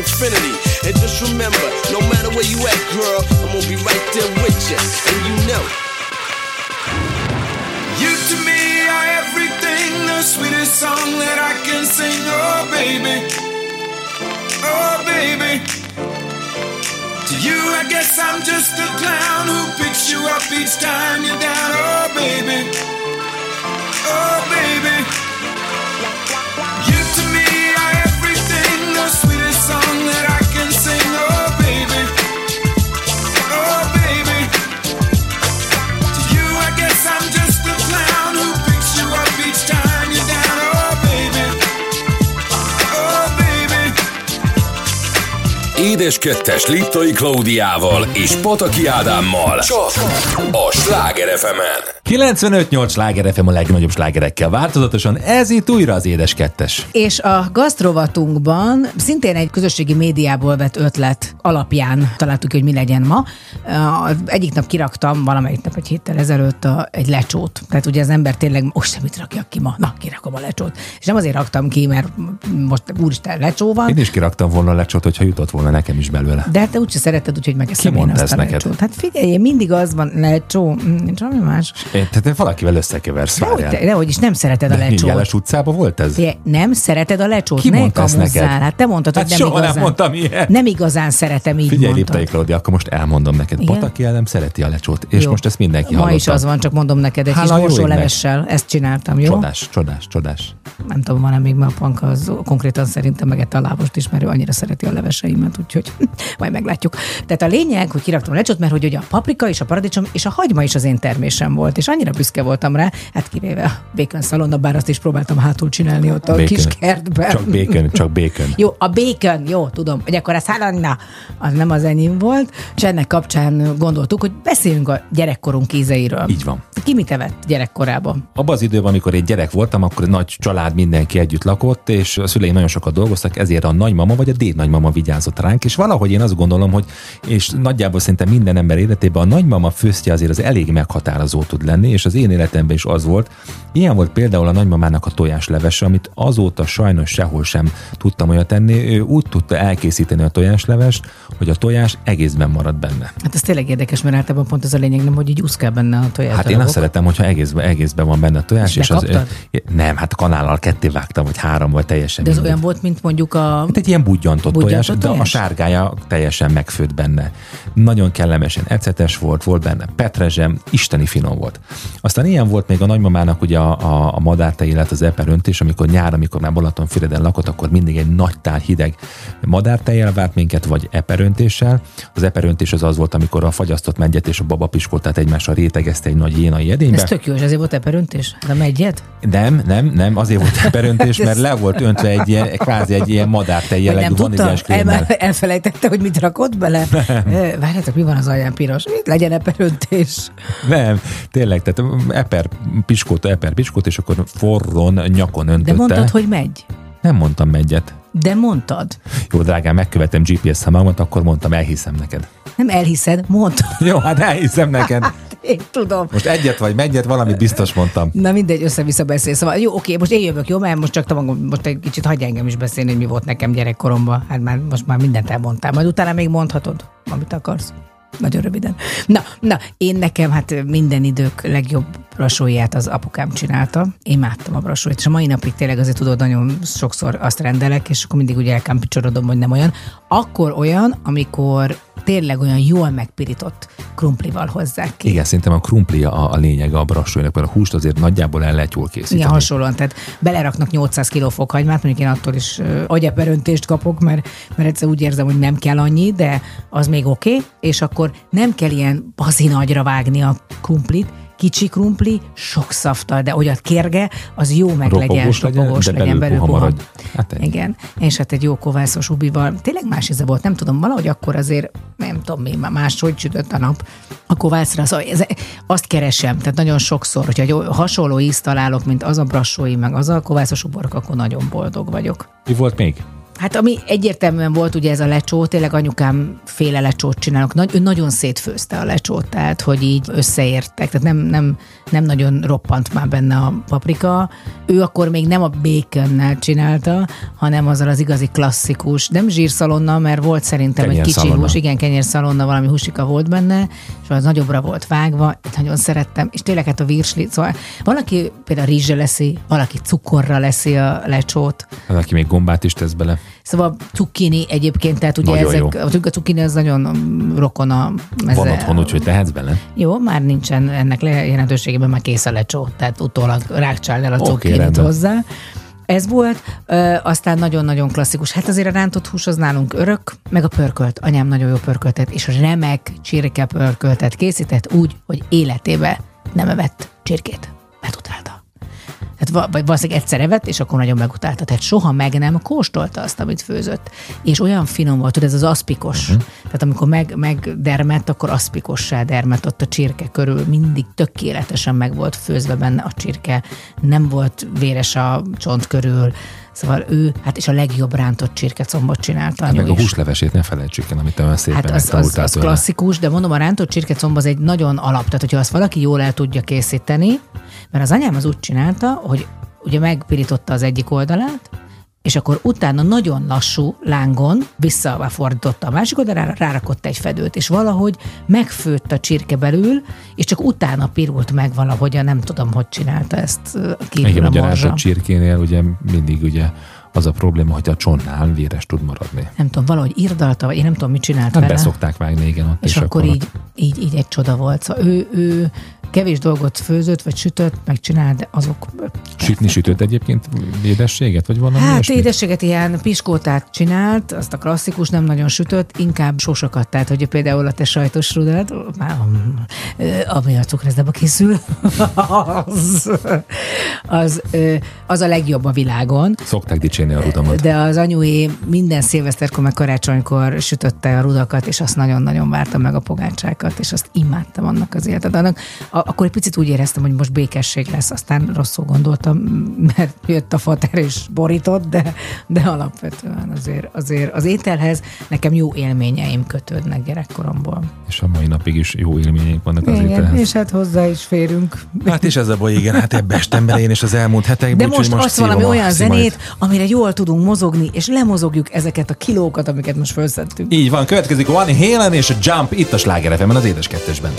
Speaker 5: infinity. And just remember, no matter where you at, girl, I'm gonna be right there with you. And you know.
Speaker 6: You to me are everything, the sweetest song that I can sing. Oh, baby. Oh, baby. To you, I guess I'm just a clown who picks you up each time you're down. Oh, baby. Oh, baby. That I
Speaker 1: Édes kettes Liptai Klaudiával és Pataki Ádámmal. Csak a Sláger fm
Speaker 2: 95-8 sláger FM a legnagyobb slágerekkel változatosan, ez itt újra az édes kettes.
Speaker 3: És a gasztrovatunkban szintén egy közösségi médiából vett ötlet alapján találtuk, hogy mi legyen ma. Egyik nap kiraktam, valamelyik nap egy héttel ezelőtt a, egy lecsót. Tehát ugye az ember tényleg, most sem mit rakjak ki ma, na, kirakom a lecsót. És nem azért raktam ki, mert most úristen lecsó van,
Speaker 2: Én is kiraktam volna a lecsót, hogyha jutott volna nekem is belőle.
Speaker 3: de hát te úgyse szereted, úgyhogy megeszem
Speaker 2: Ki
Speaker 3: én
Speaker 2: mondta ezt neked?
Speaker 3: lecsót. Hát figyelj, én mindig az van, lecsó, mm, nincs valami más.
Speaker 2: É, Tehát te valakivel összekeversz,
Speaker 3: Dehogy, te, dehogy is nem szereted a
Speaker 2: De
Speaker 3: lecsót.
Speaker 2: Jeles utcában volt ez?
Speaker 3: Figyelj, nem szereted a lecsót,
Speaker 2: Ki
Speaker 3: ne
Speaker 2: mondta ezt neked?
Speaker 3: Hát te mondtad, hogy
Speaker 2: Hát
Speaker 3: nem
Speaker 2: soha nem
Speaker 3: igazán.
Speaker 2: mondtam ilyet.
Speaker 3: Nem igazán szeretem, így
Speaker 2: Figyelj. Liptai Klaudia, akkor most elmondom neked.
Speaker 3: Igen?
Speaker 2: Pataki Ádám szereti a lecsót, és
Speaker 3: Jó.
Speaker 2: most ezt mindenki
Speaker 3: Ma
Speaker 2: hallotta.
Speaker 3: is az van, csak mondom neked, egy
Speaker 2: Hála
Speaker 3: kis borsólevessel. Ezt csináltam, jó?
Speaker 2: Csodás, csodás, csodás.
Speaker 3: Nem tudom, van-e még ma a panka, az konkrétan szerintem megette a lábost is, mert ő annyira szereti a leveseimet, úgyhogy [laughs] majd meglátjuk. Tehát a lényeg, hogy kiraktam a lecsót, mert hogy ugye a paprika és a paradicsom és a hagyma is az én termésem volt, és annyira büszke voltam rá, hát kivéve a bacon szalonna, bár azt is próbáltam hátul csinálni ott a
Speaker 2: Bacon.
Speaker 3: kis kertben.
Speaker 2: Csak bacon, csak bacon.
Speaker 3: Jó, a bacon, jó, tudom, hogy akkor ez halanna, az nem az enyém volt, és ennek kapcsán gondoltuk, hogy beszéljünk a gyerekkorunk ízeiről.
Speaker 2: Így van.
Speaker 3: Ki mit evett gyerekkorában?
Speaker 2: Abban az időben, amikor én gyerek voltam, akkor egy nagy család, mindenki együtt lakott, és a szüleim nagyon sokat dolgoztak, ezért a nagymama vagy a dédnagymama vigyázott ránk, és valahogy én azt gondolom, hogy, és nagyjából szerintem minden ember életében a nagymama főztje azért az elég meghatározó tud lenni, és az én életemben is az volt. Ilyen volt például a nagymamának a tojáslevese, amit azóta sajnos sehol sem tudtam olyat tenni. Ő úgy tudta elkészíteni a tojáslevest, hogy a tojás egészben marad benne.
Speaker 3: Hát ez tényleg érdekes, mert általában pont ez a lényeg, nem, hogy így úszkál benne a tojás.
Speaker 2: Hát én azt szeretem, hogyha egészben, egészben van benne a tojás.
Speaker 3: És
Speaker 2: az,
Speaker 3: bekaptad?
Speaker 2: nem, hát kanállal ketté vágtam, vagy három, vagy teljesen.
Speaker 3: De ez
Speaker 2: mindegy.
Speaker 3: olyan volt, mint mondjuk a...
Speaker 2: Hát egy ilyen budjantott,
Speaker 3: Budjantott
Speaker 2: tojás, de a
Speaker 3: tojás?
Speaker 2: Sárgája teljesen megfőtt benne. Nagyon kellemesen ecetes volt, volt benne petrezsem, isteni finom volt. Aztán ilyen volt még a nagymamának ugye a, a, a madártej, illetve az eperöntés, amikor nyár, amikor már Balatonfüreden lakott, akkor mindig egy nagy tál hideg madártejjel várt minket, vagy eperöntéssel. Az eperöntés az az volt, amikor a fagyasztott megyet és a babapiskótát egymással rétegezte egy nagy jénai edénybe.
Speaker 3: Ez tök jó, és ezért volt eperöntés? De megyet?
Speaker 2: Nem, nem, nem, azért volt eperöntés, [laughs] mert le volt öntve egy ilyen, kvázi egy ilyen madártej jellegű vaníliás
Speaker 3: El,
Speaker 2: krémmel.
Speaker 3: Elfelejtette, hogy mit rakott bele? Ö, Várjátok, mi van az alján piros? Mit legyen eperöntés?
Speaker 2: Nem, tényleg, tehát eper piskóta, eper piskót, és akkor forron, nyakon
Speaker 3: De
Speaker 2: öntötte.
Speaker 3: mondtad, hogy megy.
Speaker 2: Nem mondtam egyet.
Speaker 3: De mondtad.
Speaker 2: Jó, drágám, megkövetem GPS szamamat, akkor mondtam, elhiszem neked.
Speaker 3: Nem elhiszed, mondtad.
Speaker 2: Jó, hát elhiszem neked. [laughs]
Speaker 3: Én tudom.
Speaker 2: Most egyet vagy megyet, valamit biztos mondtam.
Speaker 3: Na mindegy, össze-vissza beszél. Szóval jó, oké, most én jövök, jó, mert most csak magam, most egy kicsit hagyj engem is beszélni, hogy mi volt nekem gyerekkoromban. Hát már most már mindent elmondtál. Majd utána még mondhatod. amit akarsz. Nagyon röviden. Na, na, én nekem hát minden idők legjobb brasóját az apukám csinálta. Én imádtam a brasóit, és a mai napig tényleg azért tudod, nagyon sokszor azt rendelek, és akkor mindig ugye elkámpicsorodom, hogy nem olyan. Akkor olyan, amikor tényleg olyan jól megpirított krumplival hozzák ki.
Speaker 2: Igen, szerintem a krumpli a, a lényege a brassóinak, mert a húst azért nagyjából el lehet jól készíteni.
Speaker 3: Igen, hasonlóan. Tehát beleraknak 800 kg fokhagymát, mondjuk én attól is agyaperöntést kapok, mert, mert egyszer úgy érzem, hogy nem kell annyi, de az még oké, okay, és akkor nem kell ilyen bazinagyra vágni a krumplit, kicsi krumpli, sok szaftal, de olyat kérge, az jó meg legyen,
Speaker 2: Ropogós legyen,
Speaker 3: ropogós
Speaker 2: de
Speaker 3: legyen,
Speaker 2: belül puha maradj. Hát ennyi.
Speaker 3: Igen, és hát egy jó kovászos ubival, tényleg más íze volt, nem tudom, valahogy akkor azért, nem tudom mi, máshogy sütött a nap a kovászra, szóval ez, azt keresem, tehát nagyon sokszor, hogyha egy hasonló ízt találok, mint az a brassói, meg az a kovászos uborka, akkor nagyon boldog vagyok.
Speaker 2: Mi volt még?
Speaker 3: Hát ami egyértelműen volt ugye ez a lecsó, tényleg anyukám féle lecsót csinálok. Nagy, ő nagyon szétfőzte a lecsót, tehát hogy így összeértek, tehát nem, nem, nem nagyon roppant már benne a paprika. Ő akkor még nem a baconnel csinálta, hanem azzal az igazi klasszikus, nem zsírszalonna, mert volt szerintem egy kicsi
Speaker 2: Kenyérszalonna.
Speaker 3: hús, igen, kenyérszalonna, valami húsika volt benne, és az nagyobbra volt vágva, ezt nagyon szerettem, és tényleg hát a virsli, szóval valaki például rizsre leszi, valaki cukorra leszi a lecsót,
Speaker 2: Az, aki még gombát is tesz bele.
Speaker 3: Szóval cukkini egyébként, tehát ugye
Speaker 2: Nagyon
Speaker 3: ezek,
Speaker 2: jó.
Speaker 3: a cukkini az nagyon mm, rokon a
Speaker 2: Van otthon, úgyhogy tehetsz bele.
Speaker 3: Jó, már nincsen ennek le- jelentőségében már kész a lecsó, tehát utólag rákcsál el a
Speaker 2: Oké,
Speaker 3: cukkinit
Speaker 2: rendben.
Speaker 3: hozzá. Ez volt, ö, aztán nagyon-nagyon klasszikus. Hát azért a rántott hús az nálunk örök, meg a pörkölt. Anyám nagyon jó pörköltet, és remek csirke pörköltet készített úgy, hogy életébe nem evett csirkét. Megutálta. Tehát va- vagy valószínűleg egyszer evett, és akkor nagyon megutálta. Tehát soha meg nem kóstolta azt, amit főzött. És olyan finom volt, tudod, ez az aszpikos. Uh-huh. Tehát amikor meg, megdermett, akkor aszpikossá dermett ott a csirke körül. Mindig tökéletesen meg volt főzve benne a csirke. Nem volt véres a csont körül. Szóval ő, hát és a legjobb rántott csirkecombot csinálta.
Speaker 2: Hát meg a
Speaker 3: is.
Speaker 2: húslevesét ne felejtsük el, amit te olyan szépen
Speaker 3: Hát az, az, az klasszikus, de mondom, a rántott csirkecomb az egy nagyon alap, tehát hogyha azt valaki jól el tudja készíteni, mert az anyám az úgy csinálta, hogy ugye megpirította az egyik oldalát, és akkor utána nagyon lassú lángon visszafordította a másik oldalára, rárakott egy fedőt, és valahogy megfőtt a csirke belül, és csak utána pirult meg valahogyan, nem tudom, hogy csinálta ezt kívül
Speaker 2: Igen,
Speaker 3: a morzsa.
Speaker 2: rántott csirkénél ugye mindig ugye az a probléma, hogy a csontnál véres tud maradni.
Speaker 3: Nem tudom, valahogy irdalta, vagy én nem tudom, mit csinált
Speaker 2: Hát
Speaker 3: vele.
Speaker 2: beszokták vágni, igen, ott
Speaker 3: És, akkor így, így, így egy csoda volt. Szóval ő, ő kevés dolgot főzött, vagy sütött, megcsinált, de azok...
Speaker 2: Sütni sütött egyébként édességet, vagy valami
Speaker 3: Hát
Speaker 2: ilyesmit?
Speaker 3: édességet ilyen piskótát csinált, azt a klasszikus nem nagyon sütött, inkább sosokat, tehát hogy például a te sajtos rudát, már, ö, ami a cukrászdába készül, [laughs] az, az, az a legjobb a világon.
Speaker 2: Szokták dicsérni a rudamat.
Speaker 3: De az anyué minden szilveszterkor, meg karácsonykor sütötte a rudakat, és azt nagyon-nagyon vártam meg a pogácsákat, és azt imádtam annak az életet. Annak, a, akkor egy picit úgy éreztem, hogy most békesség lesz, aztán rosszul gondoltam, mert jött a fater és borított, de, de alapvetően azért, azért az ételhez nekem jó élményeim kötődnek gyerekkoromból.
Speaker 2: És a mai napig is jó élményeink vannak az
Speaker 3: Igen,
Speaker 2: ételhez.
Speaker 3: és hát hozzá is férünk.
Speaker 2: Hát és ez a baj, igen, hát ebbe estem bele én is az elmúlt hetekben.
Speaker 3: De
Speaker 2: úgyhogy
Speaker 3: most, azt
Speaker 2: szívom
Speaker 3: valami olyan zenét, amire jól tudunk mozogni, és lemozogjuk ezeket a kilókat, amiket most felszettünk.
Speaker 2: Így van, következik a Van Halen és a Jump itt a Sláger az édes kettesben.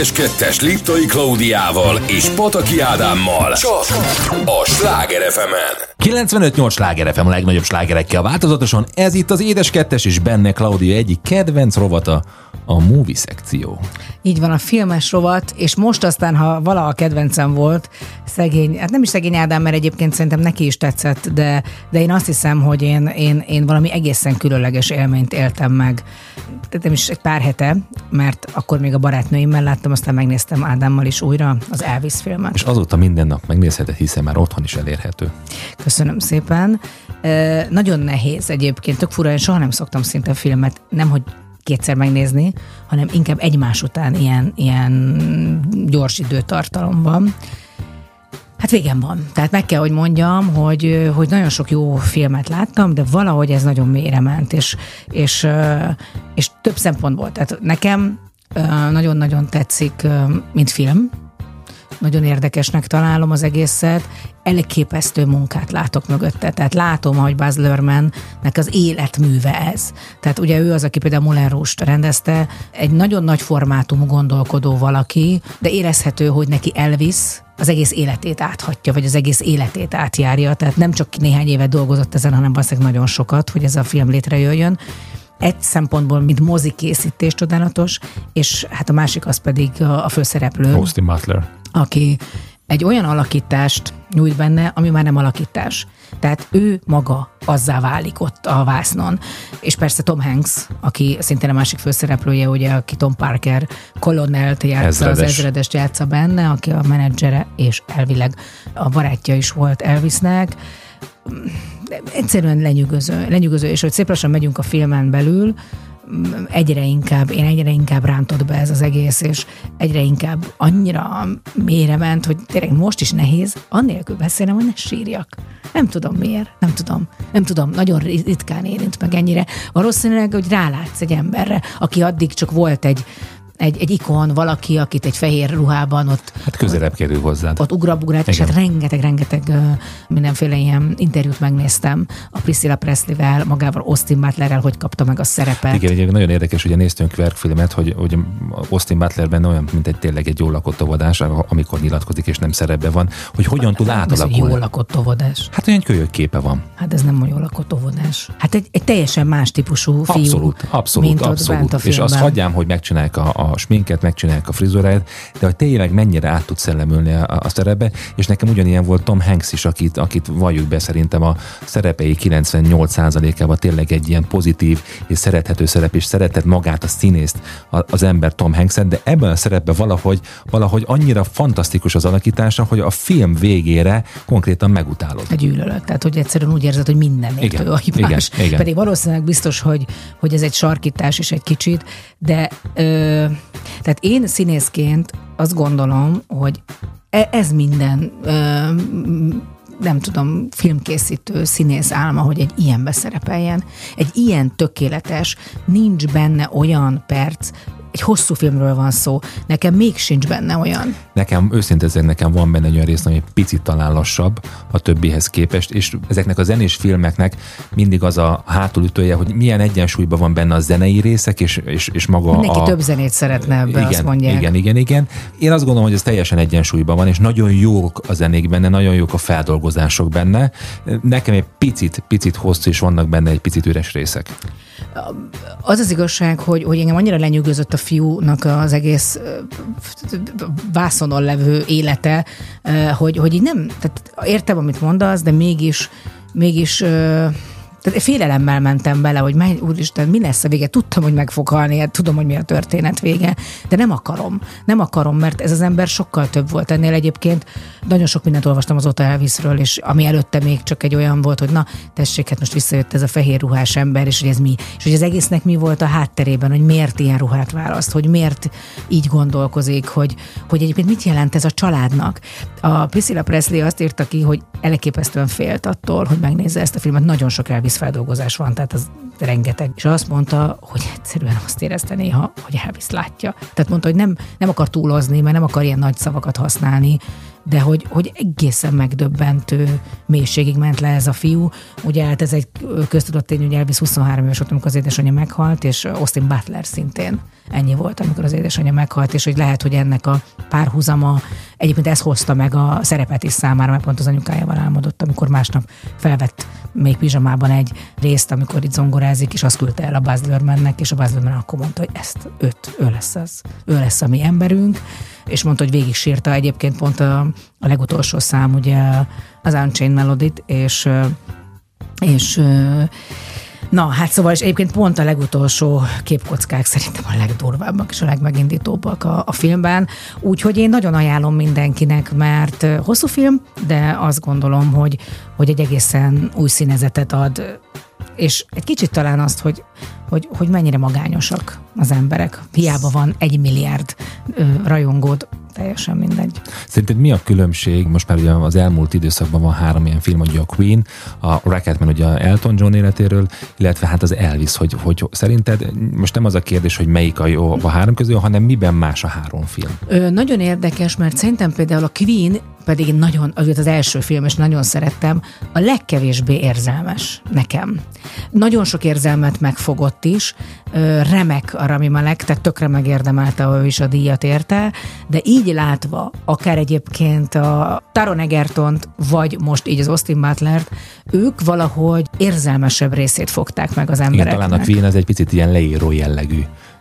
Speaker 1: Édes kettes Liptai Klaudiával és Pataki Ádámmal. Csak a Sláger fm
Speaker 2: 95-8 sláger FM a legnagyobb slágerekkel változatosan. Ez itt az Édes Kettes és benne Claudia egyik kedvenc rovata, a movie szekció.
Speaker 3: Így van a filmes rovat, és most aztán, ha valaha kedvencem volt, szegény, hát nem is szegény Ádám, mert egyébként szerintem neki is tetszett, de, de én azt hiszem, hogy én, én, én valami egészen különleges élményt éltem meg. Tehát nem is egy pár hete, mert akkor még a barátnőimmel láttam, aztán megnéztem Ádámmal is újra az Elvis filmet.
Speaker 2: És azóta minden nap megnézheted, hiszen már otthon is elérhető.
Speaker 3: Köszönöm szépen. E, nagyon nehéz egyébként, tök fura, én soha nem szoktam szinte filmet, nem hogy kétszer megnézni, hanem inkább egymás után ilyen, ilyen gyors időtartalomban. Hát végem van. Tehát meg kell, hogy mondjam, hogy, hogy nagyon sok jó filmet láttam, de valahogy ez nagyon mélyre ment, és, és, és több szempontból. Tehát nekem nagyon-nagyon tetszik, mint film, nagyon érdekesnek találom az egészet, elképesztő munkát látok mögötte. Tehát látom, hogy Baz Luhrmannnek az életműve ez. Tehát ugye ő az, aki például Moulin Rouge-t rendezte, egy nagyon nagy formátumú gondolkodó valaki, de érezhető, hogy neki Elvis az egész életét áthatja, vagy az egész életét átjárja. Tehát nem csak néhány évet dolgozott ezen, hanem valószínűleg nagyon sokat, hogy ez a film létrejöjjön egy szempontból, mint mozikészítés csodálatos, és hát a másik az pedig a, a főszereplő.
Speaker 2: Austin Butler.
Speaker 3: Aki egy olyan alakítást nyújt benne, ami már nem alakítás. Tehát ő maga azzá válik ott a vásznon. És persze Tom Hanks, aki szintén a másik főszereplője, ugye, aki Tom Parker kolonelt játsza,
Speaker 2: Ezredes.
Speaker 3: az ezredest játsza benne, aki a menedzsere, és elvileg a barátja is volt Elvisnek. Egyszerűen lenyűgöző, lenyűgöző, és hogy szép lassan megyünk a filmen belül, egyre inkább, én egyre inkább rántott be ez az egész, és egyre inkább annyira mélyre ment, hogy tényleg most is nehéz, annélkül beszélnem, hogy ne sírjak. Nem tudom miért, nem tudom. Nem tudom, nagyon ritkán érint meg ennyire. Valószínűleg, hogy rálátsz egy emberre, aki addig csak volt egy egy, egy ikon, valaki, akit egy fehér ruhában ott
Speaker 2: Hát közelebb kerül hozzád.
Speaker 3: ott ugrabugrált, és hát rengeteg, rengeteg ö, mindenféle ilyen interjút megnéztem a Priscilla Presley-vel, magával Austin Butlerrel, hogy kapta meg a szerepet.
Speaker 2: Igen, igen, nagyon érdekes, ugye néztünk Kverk filmet, hogy, hogy Austin Butler benne olyan, mint egy tényleg egy jól lakott óvodás, amikor nyilatkozik és nem szerepben van, hogy hogyan tud
Speaker 3: Ez
Speaker 2: átalakulni.
Speaker 3: jól lakott óvodás.
Speaker 2: Hát olyan kölyök képe van.
Speaker 3: Hát ez nem olyan lakott óvodás. Hát egy, egy teljesen más típusú fiú,
Speaker 2: Abszolút, abszolút, abszolút. és azt hagyjám, hogy megcsinálják a, a sminket, megcsinálják a frizuráját, de hogy tényleg mennyire át tud szellemülni a, a szerepbe, és nekem ugyanilyen volt Tom Hanks is, akit, akit valljuk be szerintem a szerepei 98%-ában tényleg egy ilyen pozitív és szerethető szerep, és szeretett magát a színészt, a- az ember Tom Hanks-et, de ebben a szerepben valahogy, valahogy annyira fantasztikus az alakítása, hogy a film végére konkrétan megutálod.
Speaker 3: egy gyűlölet. Tehát, hogy egyszerűen úgy érzed, hogy mindenért
Speaker 2: Igen,
Speaker 3: ő a hibás.
Speaker 2: igen, igen.
Speaker 3: Pedig valószínűleg biztos, hogy, hogy ez egy sarkítás is egy kicsit, de ö, tehát én színészként azt gondolom, hogy e- ez minden nem tudom, filmkészítő, színész álma, hogy egy ilyenbe szerepeljen. Egy ilyen tökéletes, nincs benne olyan perc, egy hosszú filmről van szó, nekem még sincs benne olyan.
Speaker 2: Nekem őszintén nekem van benne egy olyan rész, ami egy picit talán lassabb a többihez képest, és ezeknek a zenés filmeknek mindig az a hátulütője, hogy milyen egyensúlyban van benne a zenei részek, és, és, és maga
Speaker 3: Mindenki
Speaker 2: a...
Speaker 3: több zenét szeretne ebbe,
Speaker 2: igen,
Speaker 3: azt mondják.
Speaker 2: Igen, igen, igen. Én azt gondolom, hogy ez teljesen egyensúlyban van, és nagyon jók a zenék benne, nagyon jók a feldolgozások benne. Nekem egy picit, picit hosszú, és vannak benne egy picit üres részek.
Speaker 3: Az az igazság, hogy, hogy engem annyira lenyűgözött a fiúnak az egész vászonon levő élete, hogy, hogy így nem, tehát értem, amit mondasz, de mégis, mégis Tehát félelemmel mentem bele, hogy menj, úristen, mi lesz a vége? Tudtam, hogy meg fog halni, hát tudom, hogy mi a történet vége, de nem akarom. Nem akarom, mert ez az ember sokkal több volt ennél egyébként. Nagyon sok mindent olvastam azóta Elvisről, és ami előtte még csak egy olyan volt, hogy na, tessék, hát most visszajött ez a fehér ruhás ember, és hogy ez mi, és hogy az egésznek mi volt a hátterében, hogy miért ilyen ruhát választ, hogy miért így gondolkozik, hogy, hogy egyébként mit jelent ez a családnak. A Priscilla Presley azt írta ki, hogy elképesztően félt attól, hogy megnézze ezt a filmet. Nagyon sok Elvis feldolgozás van, tehát az rengeteg. És azt mondta, hogy egyszerűen azt érezte néha, hogy Elvis látja. Tehát mondta, hogy nem, nem akar túlozni, mert nem akar ilyen nagy szavakat használni, de hogy, hogy egészen megdöbbentő mélységig ment le ez a fiú. Ugye hát ez egy köztudott tény, hogy Elvis 23 éves volt, amikor az édesanyja meghalt, és Austin Butler szintén ennyi volt, amikor az édesanyja meghalt, és hogy lehet, hogy ennek a párhuzama, egyébként ez hozta meg a szerepet is számára, mert pont az anyukájával álmodott, amikor másnap felvett még pizsamában egy részt, amikor itt zongorázik, és azt küldte el a Buzz és a Buzz akkor mondta, hogy ezt őt, ő lesz az, ő lesz a mi emberünk, és mondta, hogy végig sírta. Egyébként pont a, a legutolsó szám, ugye az Unchained melody és és Na, hát szóval, és egyébként pont a legutolsó képkockák szerintem a legdurvábbak és a legmegindítóbbak a, a filmben, úgyhogy én nagyon ajánlom mindenkinek, mert hosszú film, de azt gondolom, hogy, hogy egy egészen új színezetet ad és egy kicsit talán azt, hogy, hogy, hogy mennyire magányosak az emberek. Hiába van egy milliárd ö, rajongód, teljesen mindegy.
Speaker 2: Szerinted mi a különbség? Most már ugye az elmúlt időszakban van három ilyen film, ugye a Queen, a Rocketman ugye Elton John életéről, illetve hát az Elvis, hogy, hogy szerinted most nem az a kérdés, hogy melyik a jó a három közül, hanem miben más a három film?
Speaker 3: Ö, nagyon érdekes, mert szerintem például a Queen pedig nagyon, az az első film, és nagyon szerettem, a legkevésbé érzelmes nekem. Nagyon sok érzelmet megfogott is, remek a Rami Malek, tehát tökre megérdemelte ő is a díjat érte, de így látva, akár egyébként a Taron Egertont, vagy most így az Austin Butlert, ők valahogy érzelmesebb részét fogták meg az embereknek.
Speaker 2: Igen, talán a Queen ez egy picit ilyen leíró jellegű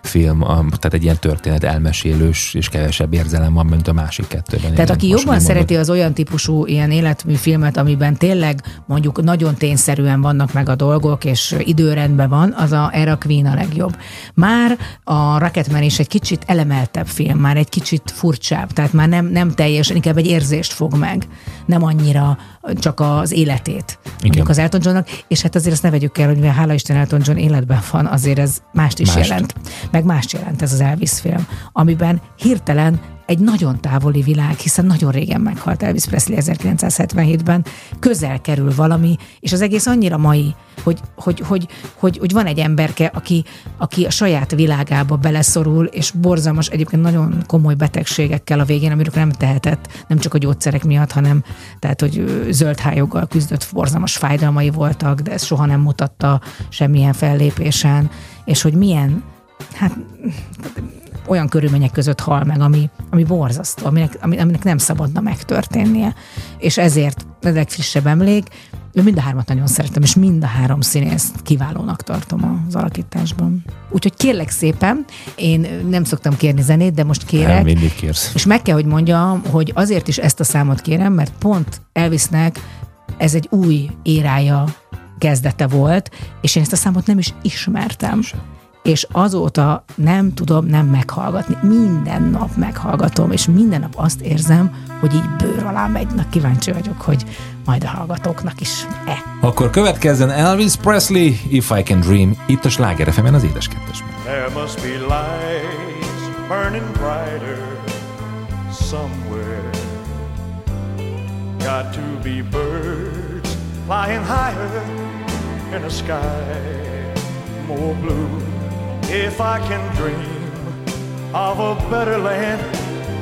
Speaker 2: film, tehát egy ilyen történet elmesélős, és kevesebb érzelem van, mint a másik kettőben.
Speaker 3: Tehát aki jobban szereti az olyan típusú ilyen életmű filmet, amiben tényleg mondjuk nagyon tényszerűen vannak meg a dolgok, és időrendben van, az a Era Queen a legjobb. Már a Rocketman is egy kicsit elemeltebb film, már egy kicsit furcsább, tehát már nem, nem teljesen, inkább egy érzést fog meg, nem annyira csak az életét. Mondjuk az Elton Johnnak, és hát azért azt ne vegyük el, hogy mivel hála Isten Elton John életben van, azért ez mást is mást. jelent. Meg mást jelent ez az Elvis film, amiben hirtelen egy nagyon távoli világ, hiszen nagyon régen meghalt Elvis Presley 1977-ben, közel kerül valami, és az egész annyira mai, hogy, hogy, hogy, hogy, hogy van egy emberke, aki, aki a saját világába beleszorul, és borzalmas, egyébként nagyon komoly betegségekkel a végén, amiről nem tehetett, nem csak a gyógyszerek miatt, hanem tehát, hogy zöld hájoggal küzdött, borzalmas fájdalmai voltak, de ezt soha nem mutatta semmilyen fellépésen, és hogy milyen hát olyan körülmények között hal meg, ami, ami borzasztó, aminek, aminek nem szabadna megtörténnie. És ezért a legfrissebb emlék, én mind a hármat nagyon szeretem, és mind a három színészt kiválónak tartom az alakításban. Úgyhogy kérlek szépen, én nem szoktam kérni zenét, de most kérek. Nem,
Speaker 2: mindig kérsz.
Speaker 3: És meg kell, hogy mondjam, hogy azért is ezt a számot kérem, mert pont Elvisnek ez egy új érája kezdete volt, és én ezt a számot nem is ismertem. Sem és azóta nem tudom nem meghallgatni. Minden nap meghallgatom, és minden nap azt érzem, hogy így bőr alá megy. Na, kíváncsi vagyok, hogy majd a hallgatóknak is e.
Speaker 2: Akkor következzen Elvis Presley, If I Can Dream, itt a Sláger fm az édes kettesben.
Speaker 7: There must be lights burning brighter somewhere. Got to be birds flying higher in a sky more blue. If I can dream of a better land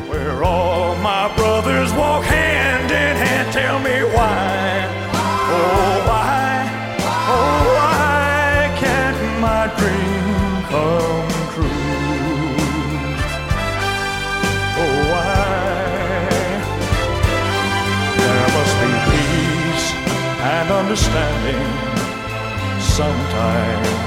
Speaker 7: where all my brothers walk hand in hand. Tell me why, oh why, oh why can't my dream come true? Oh why? There must be peace and understanding sometime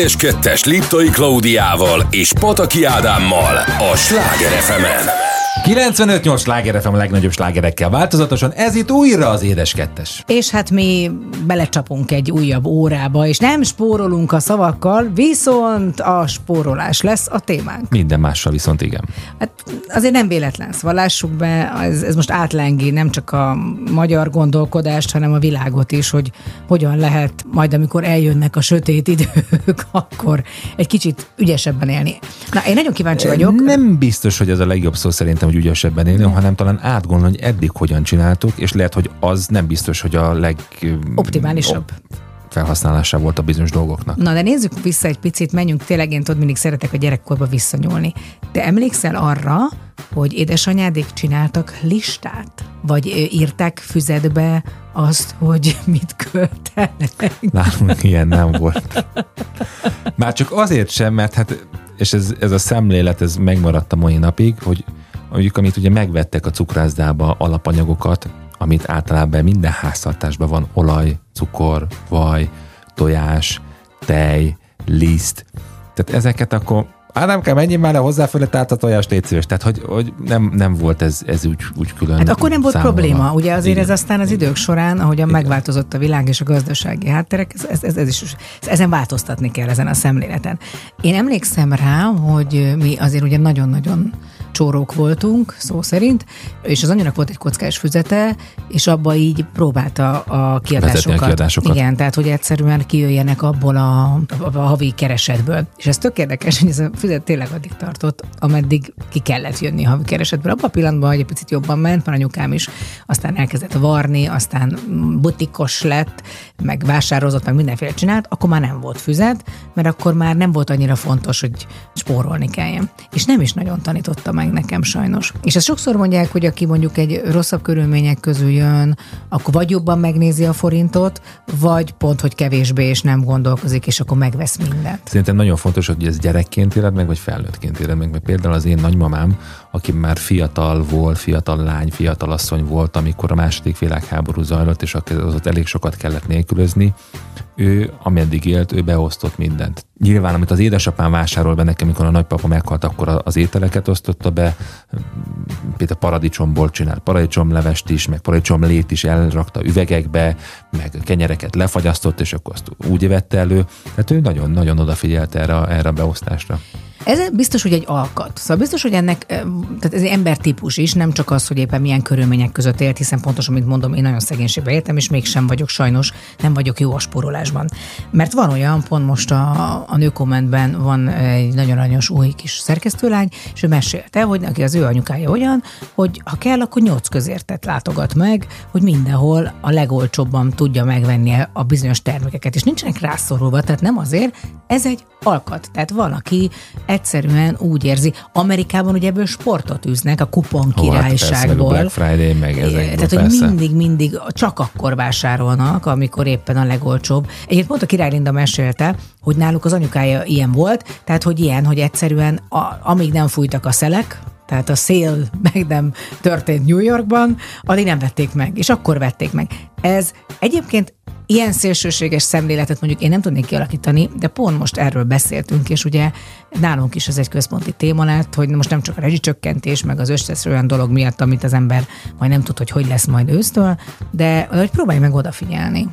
Speaker 1: Édes Kettes Liptai Klaudiával és Pataki Ádámmal a Sláger fm
Speaker 2: 95-8 sláger FM a legnagyobb slágerekkel változatosan, ez itt újra az édes kettes.
Speaker 3: És hát mi belecsapunk egy újabb órába, és nem spórolunk a szavakkal, viszont a spórolás lesz a témánk.
Speaker 2: Minden mással viszont igen.
Speaker 3: Hát azért nem véletlen, szóval lássuk be, ez, ez most átlengi nem csak a magyar gondolkodást, hanem a világot is, hogy hogyan lehet majd, amikor eljönnek a sötét idők, [laughs] akkor egy kicsit ügyesebben élni. Na, én nagyon kíváncsi vagyok.
Speaker 2: Nem biztos, hogy ez a legjobb szó szerintem, hogy ügyesebben élni, hanem talán átgondolni, hogy eddig hogyan csináltuk, és lehet, hogy az nem biztos, hogy a leg...
Speaker 3: Optimálisabb.
Speaker 2: felhasználása volt a bizonyos dolgoknak.
Speaker 3: Na, de nézzük vissza egy picit, menjünk tényleg, én tudod, mindig szeretek a gyerekkorba visszanyúlni. Te emlékszel arra, hogy édesanyádék csináltak listát? Vagy ö, írták füzetbe azt, hogy [laughs] mit költenek?
Speaker 2: Nálunk ilyen nem volt. Már csak azért sem, mert hát, és ez, ez a szemlélet, ez megmaradt a mai napig, hogy mondjuk, amit ugye megvettek a cukrászdába alapanyagokat, amit általában minden háztartásban van, olaj, cukor, vaj, tojás, tej, liszt. Tehát ezeket akkor Ádámkám, menjél már le hozzáfele tárt a tojást, légy szíves. Tehát, hogy, hogy nem, nem volt ez, ez úgy, úgy külön
Speaker 3: Hát akkor nem volt
Speaker 2: számolva.
Speaker 3: probléma. Ugye azért
Speaker 2: Igen.
Speaker 3: ez aztán az idők során, ahogyan megváltozott a világ és a gazdasági hátterek, ez, ez, ez, ez is, ezen változtatni kell ezen a szemléleten. Én emlékszem rá, hogy mi azért ugye nagyon-nagyon csórók voltunk, szó szerint, és az anyunak volt egy kockás füzete, és abba így próbálta a kiadásokat.
Speaker 2: a kiadásokat.
Speaker 3: Igen, tehát hogy egyszerűen kijöjjenek abból a, a, a havi keresetből. És ez tök érdekes, hogy ez a füzet tényleg addig tartott, ameddig ki kellett jönni a havi keresetből. Abban a pillanatban, hogy egy picit jobban ment, mert anyukám is aztán elkezdett varni, aztán butikos lett, meg vásározott, meg mindenféle csinált, akkor már nem volt füzet, mert akkor már nem volt annyira fontos, hogy spórolni kelljen. És nem is nagyon tanította meg nekem sajnos. És ezt sokszor mondják, hogy aki mondjuk egy rosszabb körülmények közül jön, akkor vagy jobban megnézi a forintot, vagy pont, hogy kevésbé, és nem gondolkozik, és akkor megvesz mindent.
Speaker 2: Szerintem nagyon fontos, hogy ez gyerekként éled meg, vagy felnőttként éled meg. Mert például az én nagymamám, aki már fiatal volt, fiatal lány, fiatal asszony volt, amikor a második világháború zajlott, és az ott elég sokat kellett nélkülözni, ő, ameddig élt, ő beosztott mindent. Nyilván, amit az édesapám vásárol be nekem, amikor a nagypapa meghalt, akkor az ételeket osztotta be, például paradicsomból csinált paradicsomlevest is, meg paradicsomlét is elrakta üvegekbe, meg kenyereket lefagyasztott, és akkor azt úgy vette elő. Tehát ő nagyon-nagyon odafigyelt erre, erre a beosztásra.
Speaker 3: Ez biztos, hogy egy alkat. Szóval biztos, hogy ennek, eh, tehát ez egy embertípus is, nem csak az, hogy éppen milyen körülmények között élt, hiszen pontosan, mint mondom, én nagyon szegénységbe éltem, és mégsem vagyok sajnos, nem vagyok jó a spórolásban. Mert van olyan, pont most a, a nőkommentben van egy nagyon aranyos új kis szerkesztőlány, és ő mesélte, hogy neki az ő anyukája olyan, hogy ha kell, akkor nyolc közértet látogat meg, hogy mindenhol a legolcsóbban tudja megvenni a bizonyos termékeket, és nincsenek rászorulva, tehát nem azért, ez egy alkat. Tehát valaki egyszerűen úgy érzi. Amerikában ugye ebből sportot üznek, a kupon
Speaker 2: Ó, hát persze,
Speaker 3: királyságból.
Speaker 2: Black Friday, meg ezekből,
Speaker 3: Tehát, hogy
Speaker 2: persze.
Speaker 3: mindig, mindig csak akkor vásárolnak, amikor éppen a legolcsóbb. Egyébként pont a Király Linda mesélte, hogy náluk az anyukája ilyen volt, tehát, hogy ilyen, hogy egyszerűen a, amíg nem fújtak a szelek, tehát a szél [laughs] meg nem történt New Yorkban, addig nem vették meg, és akkor vették meg. Ez egyébként ilyen szélsőséges szemléletet mondjuk én nem tudnék kialakítani, de pont most erről beszéltünk, és ugye nálunk is ez egy központi téma lett, hogy most nem csak a rezsicsökkentés, meg az összes olyan dolog miatt, amit az ember majd nem tud, hogy hogy lesz majd ősztől, de hogy próbálj meg odafigyelni.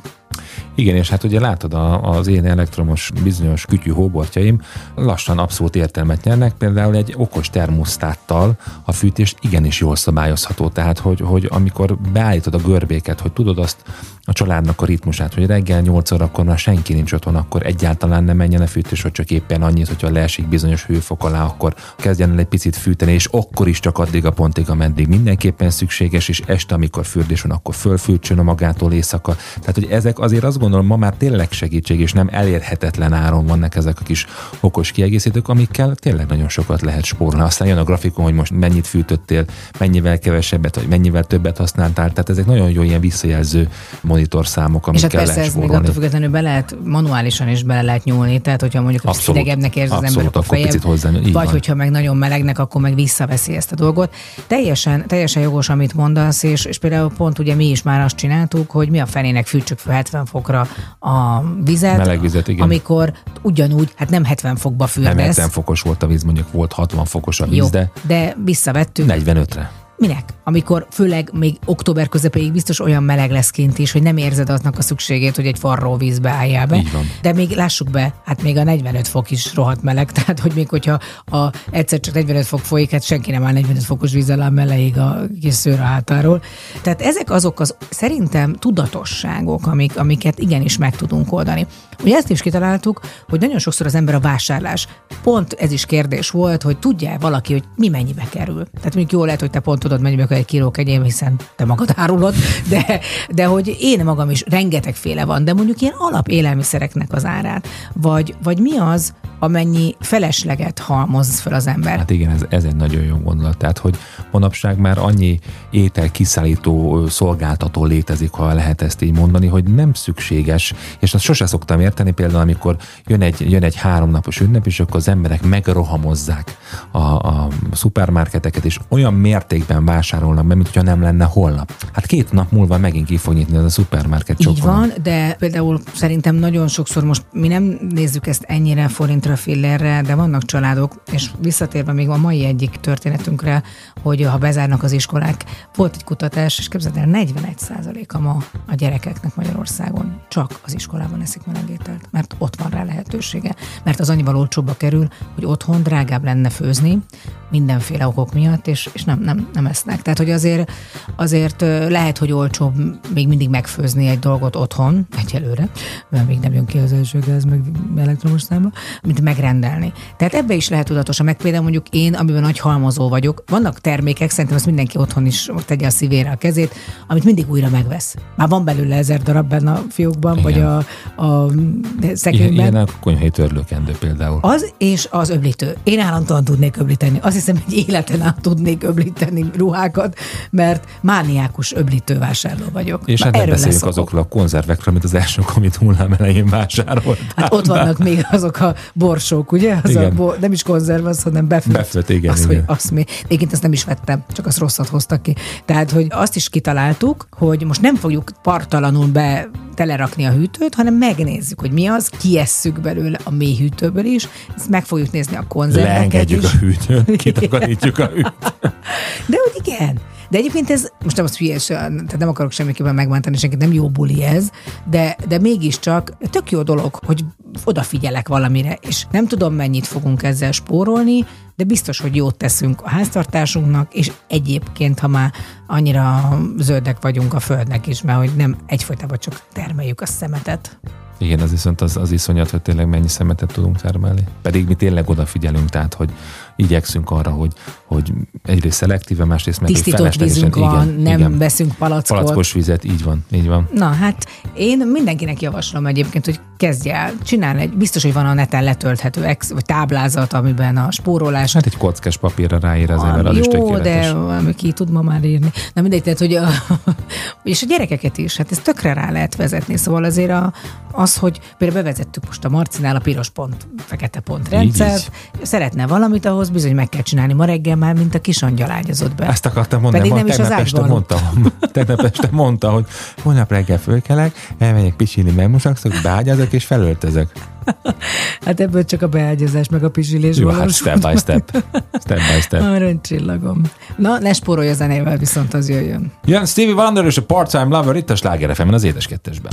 Speaker 2: Igen, és hát ugye látod, a, az én elektromos bizonyos kütyű hóbortjaim lassan abszolút értelmet nyernek, például egy okos termosztáttal a fűtés igenis jól szabályozható, tehát hogy, hogy amikor beállítod a görbéket, hogy tudod azt a családnak a ritmusát, hogy reggel 8 órakor már senki nincs otthon, akkor egyáltalán nem menjen a fűtés, hogy csak éppen annyit, hogyha leesik bizonyos hőfok alá, akkor kezdjen el egy picit fűteni, és akkor is csak addig a pontig, ameddig mindenképpen szükséges, és este, amikor fürdés van, akkor fölfűtsön a magától éjszaka. Tehát, hogy ezek azért azt gondolom, ma már tényleg segítség, és nem elérhetetlen áron vannak ezek a kis okos kiegészítők, amikkel tényleg nagyon sokat lehet spórolni. Aztán jön a grafikon, hogy most mennyit fűtöttél, mennyivel kevesebbet, vagy mennyivel többet használtál. Tehát ezek nagyon jó ilyen visszajelző monitorszámok,
Speaker 3: És
Speaker 2: amikkel
Speaker 3: hát persze
Speaker 2: lehet
Speaker 3: ez még
Speaker 2: spórolni.
Speaker 3: attól függetlenül be lehet, manuálisan is bele lehet nyúlni, tehát hogyha mondjuk
Speaker 2: Abszolút.
Speaker 3: hidegebbnek érzi az ember
Speaker 2: akkor picit hozzá, így
Speaker 3: vagy
Speaker 2: van.
Speaker 3: hogyha meg nagyon melegnek, akkor meg visszaveszi ezt a dolgot. Teljesen, teljesen jogos, amit mondasz, és, és például pont ugye mi is már azt csináltuk, hogy mi a fenének fűtsük fel 70 fokra a vizet,
Speaker 2: Meleg vizet, igen.
Speaker 3: amikor ugyanúgy, hát nem 70 fokba
Speaker 2: Nem
Speaker 3: fürdesz.
Speaker 2: 70 fokos volt a víz, mondjuk volt 60 fokos a víz,
Speaker 3: Jó,
Speaker 2: de
Speaker 3: de visszavettük.
Speaker 2: 45-re.
Speaker 3: Minek? Amikor főleg még október közepéig biztos olyan meleg lesz kint is, hogy nem érzed aznak a szükségét, hogy egy forró vízbe álljál be.
Speaker 2: Így van.
Speaker 3: De még lássuk be, hát még a 45 fok is rohadt meleg, [laughs] tehát hogy még hogyha a, egyszer csak 45 fok folyik, hát senki nem áll 45 fokos víz alá meleig a kis szőr a hátáról. Tehát ezek azok az szerintem tudatosságok, amik, amiket igenis meg tudunk oldani. Ugye ezt is kitaláltuk, hogy nagyon sokszor az ember a vásárlás. Pont ez is kérdés volt, hogy tudja valaki, hogy mi mennyibe kerül. Tehát mondjuk jó lehet, hogy te pont tudod, mennyibe kell egy kiló kenyém, hiszen te magad árulod, de, de hogy én magam is rengetegféle van, de mondjuk ilyen alap élelmiszereknek az árát, vagy, vagy mi az, amennyi felesleget halmoz fel az ember.
Speaker 2: Hát igen, ez, ez egy nagyon jó gondolat. Tehát, hogy manapság már annyi étel kiszállító szolgáltató létezik, ha lehet ezt így mondani, hogy nem szükséges, és azt sose szoktam érteni, például amikor jön egy, jön egy háromnapos ünnep, és akkor az emberek megrohamozzák a, a szupermarketeket, és olyan mértékben vásárolnak be, mint hogyha nem lenne holnap. Hát két nap múlva megint ki fog nyitni az a szupermarket
Speaker 3: Így
Speaker 2: csokon.
Speaker 3: van, de például szerintem nagyon sokszor most mi nem nézzük ezt ennyire forintra fillerre, de vannak családok, és visszatérve még a mai egyik történetünkre, hogy ha bezárnak az iskolák, volt egy kutatás, és képzeld el, 41 a ma a gyerekeknek Magyarországon csak az iskolában eszik melegételt, mert ott van rá lehetősége. Mert az annyival olcsóbba kerül, hogy otthon drágább lenne főzni, mindenféle okok miatt, és, és nem, nem, nem esznek. Tehát, hogy azért, azért lehet, hogy olcsóbb még mindig megfőzni egy dolgot otthon, egyelőre, mert még nem jön ki az első gáz, meg elektromos számla, mint megrendelni. Tehát ebbe is lehet tudatosan, meg például mondjuk én, amiben nagy halmozó vagyok, vannak termékek, szerintem azt mindenki otthon is tegye a szívére a kezét, amit mindig újra megvesz. Már van belőle ezer darab benne a fiókban, vagy a, a szekrényben.
Speaker 2: ilyen a konyhai törlőkendő például.
Speaker 3: Az és az öblítő. Én állandóan tudnék öblíteni. Azt hiszem, hogy életen át tudnék öblíteni ruhákat, mert mániákus öblítő vásárló vagyok.
Speaker 2: És
Speaker 3: Na,
Speaker 2: hát nem beszéljünk azokról a konzervekről, amit az első Covid hullám elején vásárolt.
Speaker 3: Hát ott vannak még azok a borsók, ugye? Az a
Speaker 2: Igen.
Speaker 3: bo- nem is konzerv, az, hanem befőtt.
Speaker 2: Befőtt, igen,
Speaker 3: Azt,
Speaker 2: igen.
Speaker 3: Hogy azt még, egyébként ezt nem is vettem, csak azt rosszat hoztak ki. Tehát, hogy azt is kitaláltuk, hogy most nem fogjuk partalanul be telerakni a hűtőt, hanem megnézzük, hogy mi az, kiesszük belőle a mély hűtőből is, ezt meg fogjuk nézni a konzerveket
Speaker 2: Leengedjük
Speaker 3: is.
Speaker 2: a hűtőt, [laughs] kitakarítjuk a hűtőt.
Speaker 3: De hogy igen. De egyébként ez, most nem az hülyes, tehát nem akarok semmiképpen megmenteni senkit, nem jó buli ez, de, de mégiscsak tök jó dolog, hogy odafigyelek valamire, és nem tudom, mennyit fogunk ezzel spórolni, de biztos, hogy jót teszünk a háztartásunknak, és egyébként, ha már annyira zöldek vagyunk a földnek is, mert hogy nem egyfolytában csak termeljük a szemetet.
Speaker 8: Igen, az viszont az, az iszonyat, hogy tényleg mennyi szemetet tudunk termelni. Pedig mi tényleg odafigyelünk, tehát hogy igyekszünk arra, hogy, hogy egyrészt szelektíve, másrészt meg
Speaker 3: Tisztított vízünk van,
Speaker 8: igen,
Speaker 3: nem
Speaker 8: igen.
Speaker 3: veszünk palackot.
Speaker 8: Palackos vizet, így van, így van.
Speaker 3: Na hát én mindenkinek javaslom egyébként, hogy kezdje el, csinálni egy, biztos, hogy van a neten letölthető ex, vagy táblázat, amiben a spórolás
Speaker 8: Hát egy kockás papírra ráír az ember, az is
Speaker 3: jó,
Speaker 8: tökéletes.
Speaker 3: de ami ki tud ma már írni. Na mindegy, tehát, hogy a, [laughs] és a gyerekeket is, hát ezt tökre rá lehet vezetni. Szóval azért a, az, hogy például bevezettük most a Marcinál a piros pont, fekete pont rendszert, szeretne valamit, ahhoz bizony meg kell csinálni ma reggel már, mint a kis angyal ágyazott be.
Speaker 8: Ezt akartam mondani,
Speaker 3: Pedig
Speaker 8: ma
Speaker 3: nem is az
Speaker 8: este mondta, [laughs] tegnap este mondta, hogy holnap reggel fölkelek, elmegyek pisilni, megmosakszok, beágyazok és felöltözök. [laughs]
Speaker 3: Hát ebből csak a beágyazás, meg a pisilés
Speaker 8: Jó, hát step by step. Step by step.
Speaker 3: Aranycsillagom. Na, ne spórolj a zenével, viszont az jöjjön.
Speaker 8: Jön Stevie Wonder és a Part-Time Lover itt a Sláger az édes kettesben.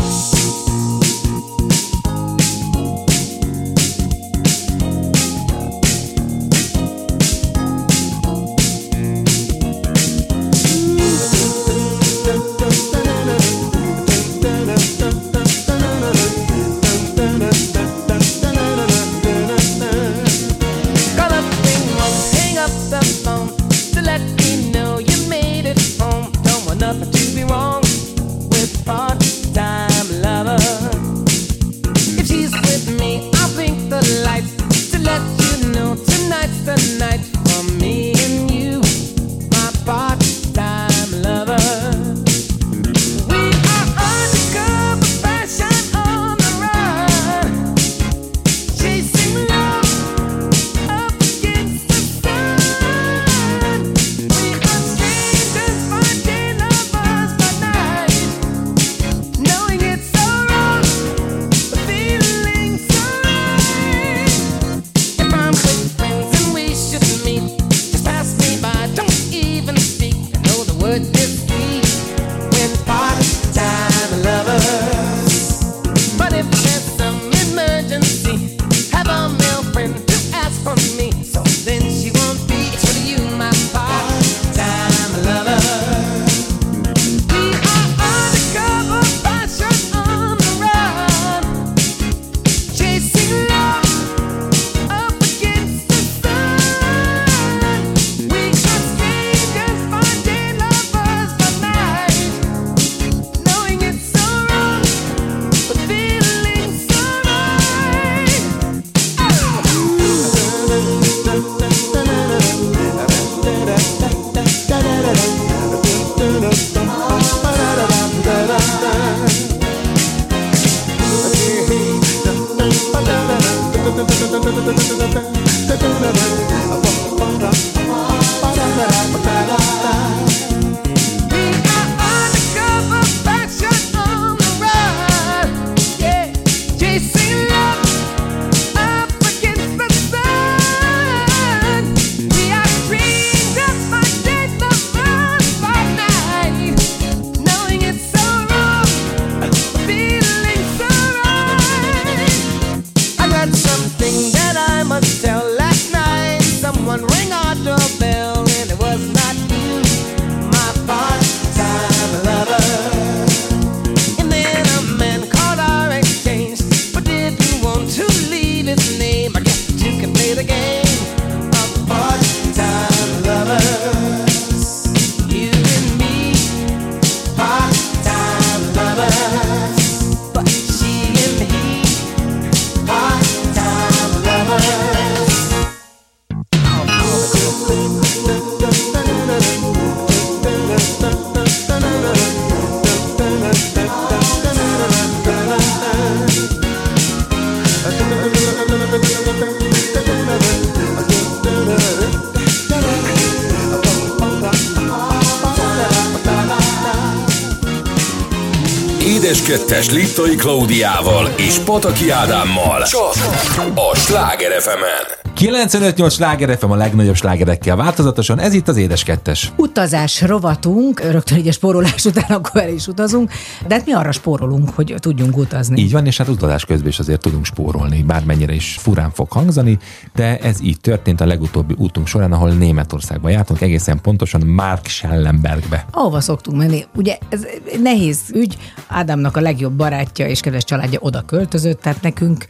Speaker 1: 20-es Liptai Klaudiával és Pataki Ádámmal csak a Sláger fm
Speaker 2: 95-8 Sláger FM a legnagyobb slágerekkel változatosan, ez itt az Édes Kettes.
Speaker 3: Utazás rovatunk, rögtön egy spórolás után akkor el is utazunk de hát mi arra spórolunk, hogy tudjunk utazni.
Speaker 2: Így van, és hát utazás közben is azért tudunk spórolni, bármennyire is furán fog hangzani, de ez így történt a legutóbbi útunk során, ahol Németországba jártunk, egészen pontosan Mark Schellenbergbe.
Speaker 3: Ahova szoktunk menni. Ugye ez nehéz ügy, Ádámnak a legjobb barátja és kedves családja oda költözött, tehát nekünk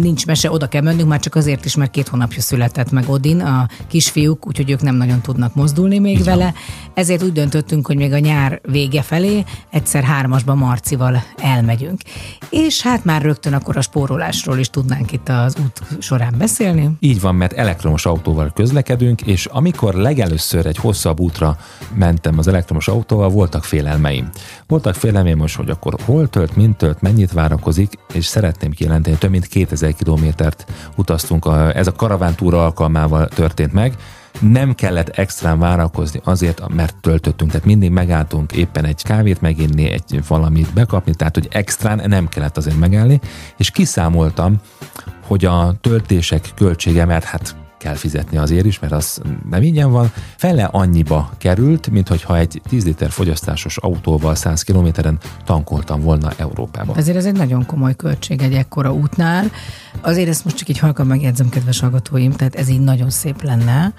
Speaker 3: nincs mese, oda kell mennünk, már csak azért is, mert két hónapja született meg Odin, a kisfiúk, úgyhogy ők nem nagyon tudnak mozdulni még vele. Ezért úgy döntöttünk, hogy még a nyár vége felé egyszer hármasba Marcival elmegyünk. És hát már rögtön akkor a spórolásról is tudnánk itt az út során beszélni.
Speaker 2: Így van, mert elektromos autóval közlekedünk, és amikor legelőször egy hosszabb útra mentem az elektromos autóval, voltak félelmeim. Voltak félelmeim most, hogy akkor hol tölt, mint tölt, mennyit várakozik, és szeretném kijelenteni, több mint 2000 kilométert utaztunk, ez a karavántúra alkalmával történt meg, nem kellett extrán várakozni azért, mert töltöttünk, tehát mindig megálltunk éppen egy kávét meginni, egy valamit bekapni, tehát hogy extrán nem kellett azért megállni, és kiszámoltam, hogy a töltések költsége, mert hát kell fizetni azért is, mert az nem ingyen van, fele annyiba került, mint hogyha egy 10 liter fogyasztásos autóval 100 kilométeren tankoltam volna Európába.
Speaker 3: Ezért ez egy nagyon komoly költség egy ekkora útnál. Azért ezt most csak így halkan megjegyzem, kedves hallgatóim, tehát ez így nagyon szép lenne.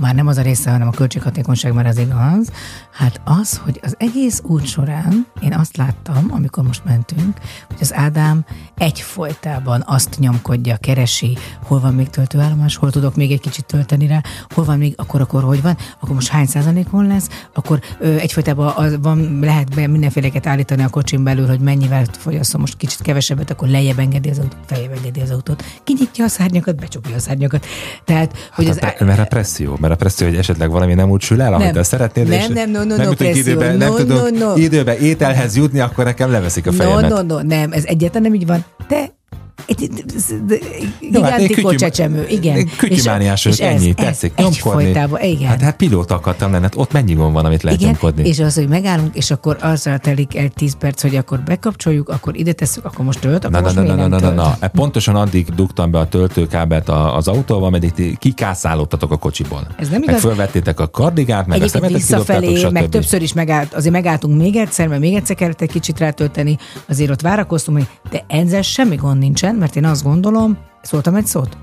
Speaker 3: Már nem az a része, hanem a költséghatékonyság, mert az igaz. Hát az, hogy az egész út során én azt láttam, amikor most mentünk, hogy az Ádám egyfolytában azt nyomkodja, keresi, hol van még töltőállomás, hol tudok még egy kicsit tölteni rá, hol van még, akkor, akkor hogy van, akkor most hány százalékon lesz, akkor ö, egyfolytában az, van, lehet be mindenféleket állítani a kocsin belül, hogy mennyivel fogyasztom most kicsit kevesebbet, akkor lejjebb engedi az autót, feljebb engedi az autót, kinyitja a szárnyakat, becsukja a szárnyakat. Tehát, hogy
Speaker 2: Hát
Speaker 3: az,
Speaker 2: a, mert a presszió, mert a presszió, hogy esetleg valami nem úgy sül el,
Speaker 3: Nem.
Speaker 2: te szeretnél,
Speaker 3: Nem,
Speaker 2: és
Speaker 3: nem, no, no,
Speaker 2: nem
Speaker 3: no,
Speaker 2: tudok időben, nem
Speaker 3: No,
Speaker 2: tudok
Speaker 3: no, no.
Speaker 2: időben ételhez jutni, akkor nekem leveszik a
Speaker 3: No,
Speaker 2: fejemet.
Speaker 3: no, no, nem, ez egyáltalán nem így van. De egy
Speaker 2: hát én
Speaker 3: gigantikó
Speaker 2: kütyüm-
Speaker 3: csecsemő, igen.
Speaker 2: Kütyümániás vagyok,
Speaker 3: ez-
Speaker 2: ennyi,
Speaker 3: ez
Speaker 2: tetszik nyomkodni.
Speaker 3: Igen.
Speaker 2: Hát, hát pilóta akartam lenni, hát ott mennyi gond van, amit lehet
Speaker 3: igen,
Speaker 2: nyomkodni.
Speaker 3: és az, hogy megállunk, és akkor azzal telik el 10 perc, hogy akkor bekapcsoljuk, akkor ide tesszük, akkor most tölt, akkor
Speaker 2: Na, na,
Speaker 3: most
Speaker 2: na, na, na, na,
Speaker 3: tölt?
Speaker 2: na. Pontosan addig dugtam be a töltőkábelt a- az autóval, ameddig ti kikászálódtatok a kocsiból.
Speaker 3: Ez nem
Speaker 2: Meg
Speaker 3: igaz.
Speaker 2: fölvettétek a kardigát, meg a
Speaker 3: Egyébként
Speaker 2: szemetet kidobtátok,
Speaker 3: visszafelé, meg többször is megállt, azért megálltunk még egyszer, mert még egyszer kellett egy kicsit rátölteni, azért ott várakoztunk, hogy de ezzel semmi gond nincsen, mert én azt gondolom, szóltam egy szót?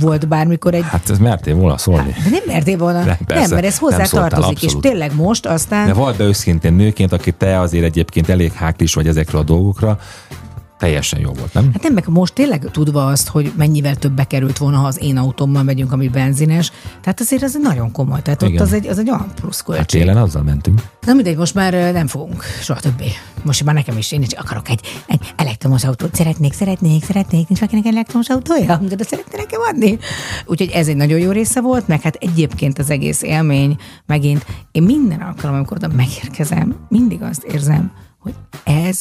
Speaker 3: Volt bármikor egy
Speaker 2: Hát ez mertél volna szólni.
Speaker 3: de nem mertél volna.
Speaker 2: Nem,
Speaker 3: Nem,
Speaker 2: persze,
Speaker 3: mert ez hozzá
Speaker 2: nem
Speaker 3: tartozik. És tényleg most aztán...
Speaker 2: De vald be őszintén nőként, aki te azért egyébként elég háklis vagy ezekről a dolgokra, teljesen jó volt, nem?
Speaker 3: Hát nem, meg most tényleg tudva azt, hogy mennyivel többbe került volna, ha az én autómmal megyünk, ami benzines. Tehát azért ez nagyon komoly. Tehát
Speaker 2: Igen.
Speaker 3: ott az egy, az egy olyan plusz
Speaker 2: Hát
Speaker 3: költség.
Speaker 2: télen azzal mentünk.
Speaker 3: Na mindegy, most már nem fogunk soha többé. Most már nekem is, én is akarok egy, egy elektromos autót. Szeretnék, szeretnék, szeretnék. Nincs valakinek elektromos autója? De szeretne nekem adni. Úgyhogy ez egy nagyon jó része volt, meg hát egyébként az egész élmény, megint én minden alkalom, amikor oda megérkezem, mindig azt érzem, hogy ez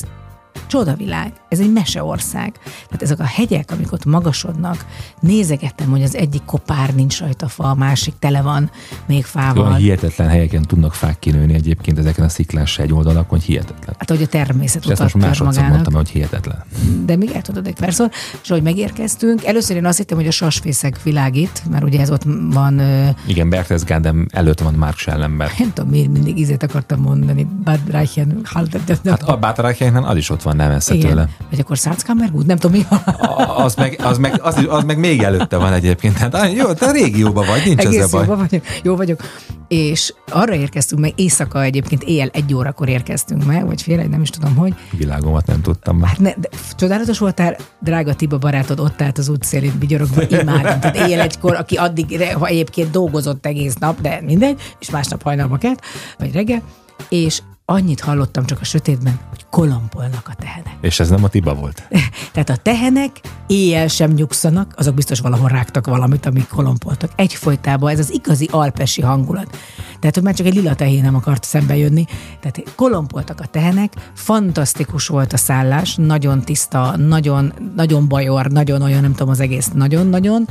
Speaker 3: csodavilág, ez egy meseország. Tehát ezek a hegyek, amik ott magasodnak, nézegettem, hogy az egyik kopár nincs rajta fa, a másik tele van még fával.
Speaker 2: Olyan hihetetlen helyeken tudnak fák kinőni egyébként ezeken a sziklás hegyoldalakon, hihetetlen.
Speaker 3: Hát, hogy a természet
Speaker 2: És ezt most másodszor mondtam, hogy hihetetlen.
Speaker 3: De még el tudod egy perszor, és ahogy megérkeztünk, először én azt hittem, hogy a sasfészek világít, mert ugye ez ott van,
Speaker 2: Igen, Berchtesgaden előtt van Mark Schellenberg.
Speaker 3: nem tudom miért mindig ízét akartam mondani, Bad Reichen,
Speaker 2: Hát a Bátarákjainknál az is ott van, nem
Speaker 3: igen.
Speaker 2: tőle.
Speaker 3: Vagy akkor Salzkammergut, nem tudom mi van.
Speaker 2: A- Az meg, az, meg, az, az meg még előtte van egyébként. Hát jó, te a régióban vagy, nincs
Speaker 3: Egész
Speaker 2: ezzel
Speaker 3: jó
Speaker 2: baj.
Speaker 3: vagyok, jó vagyok. És arra érkeztünk meg, éjszaka egyébként éjjel egy órakor érkeztünk meg, vagy fél egy, nem is tudom hogy.
Speaker 2: Világomat nem tudtam már.
Speaker 3: Hát ne, de csodálatos voltál, drága Tiba barátod ott állt az útszélén vigyorogva, imádom. Tehát éjjel egykor, aki addig ha egyébként dolgozott egész nap, de mindegy, és másnap hajnalba kelt, vagy reggel, és annyit hallottam csak a sötétben, hogy kolompolnak a tehenek.
Speaker 2: És ez nem a Tiba volt. [laughs]
Speaker 3: Tehát a tehenek éjjel sem nyugszanak, azok biztos valahol rágtak valamit, amik kolompoltak. Egyfolytában ez az igazi alpesi hangulat. Tehát, hogy már csak egy lila tehén nem akart szembe jönni. Tehát kolompoltak a tehenek, fantasztikus volt a szállás, nagyon tiszta, nagyon, nagyon bajor, nagyon olyan, nem tudom, az egész nagyon-nagyon,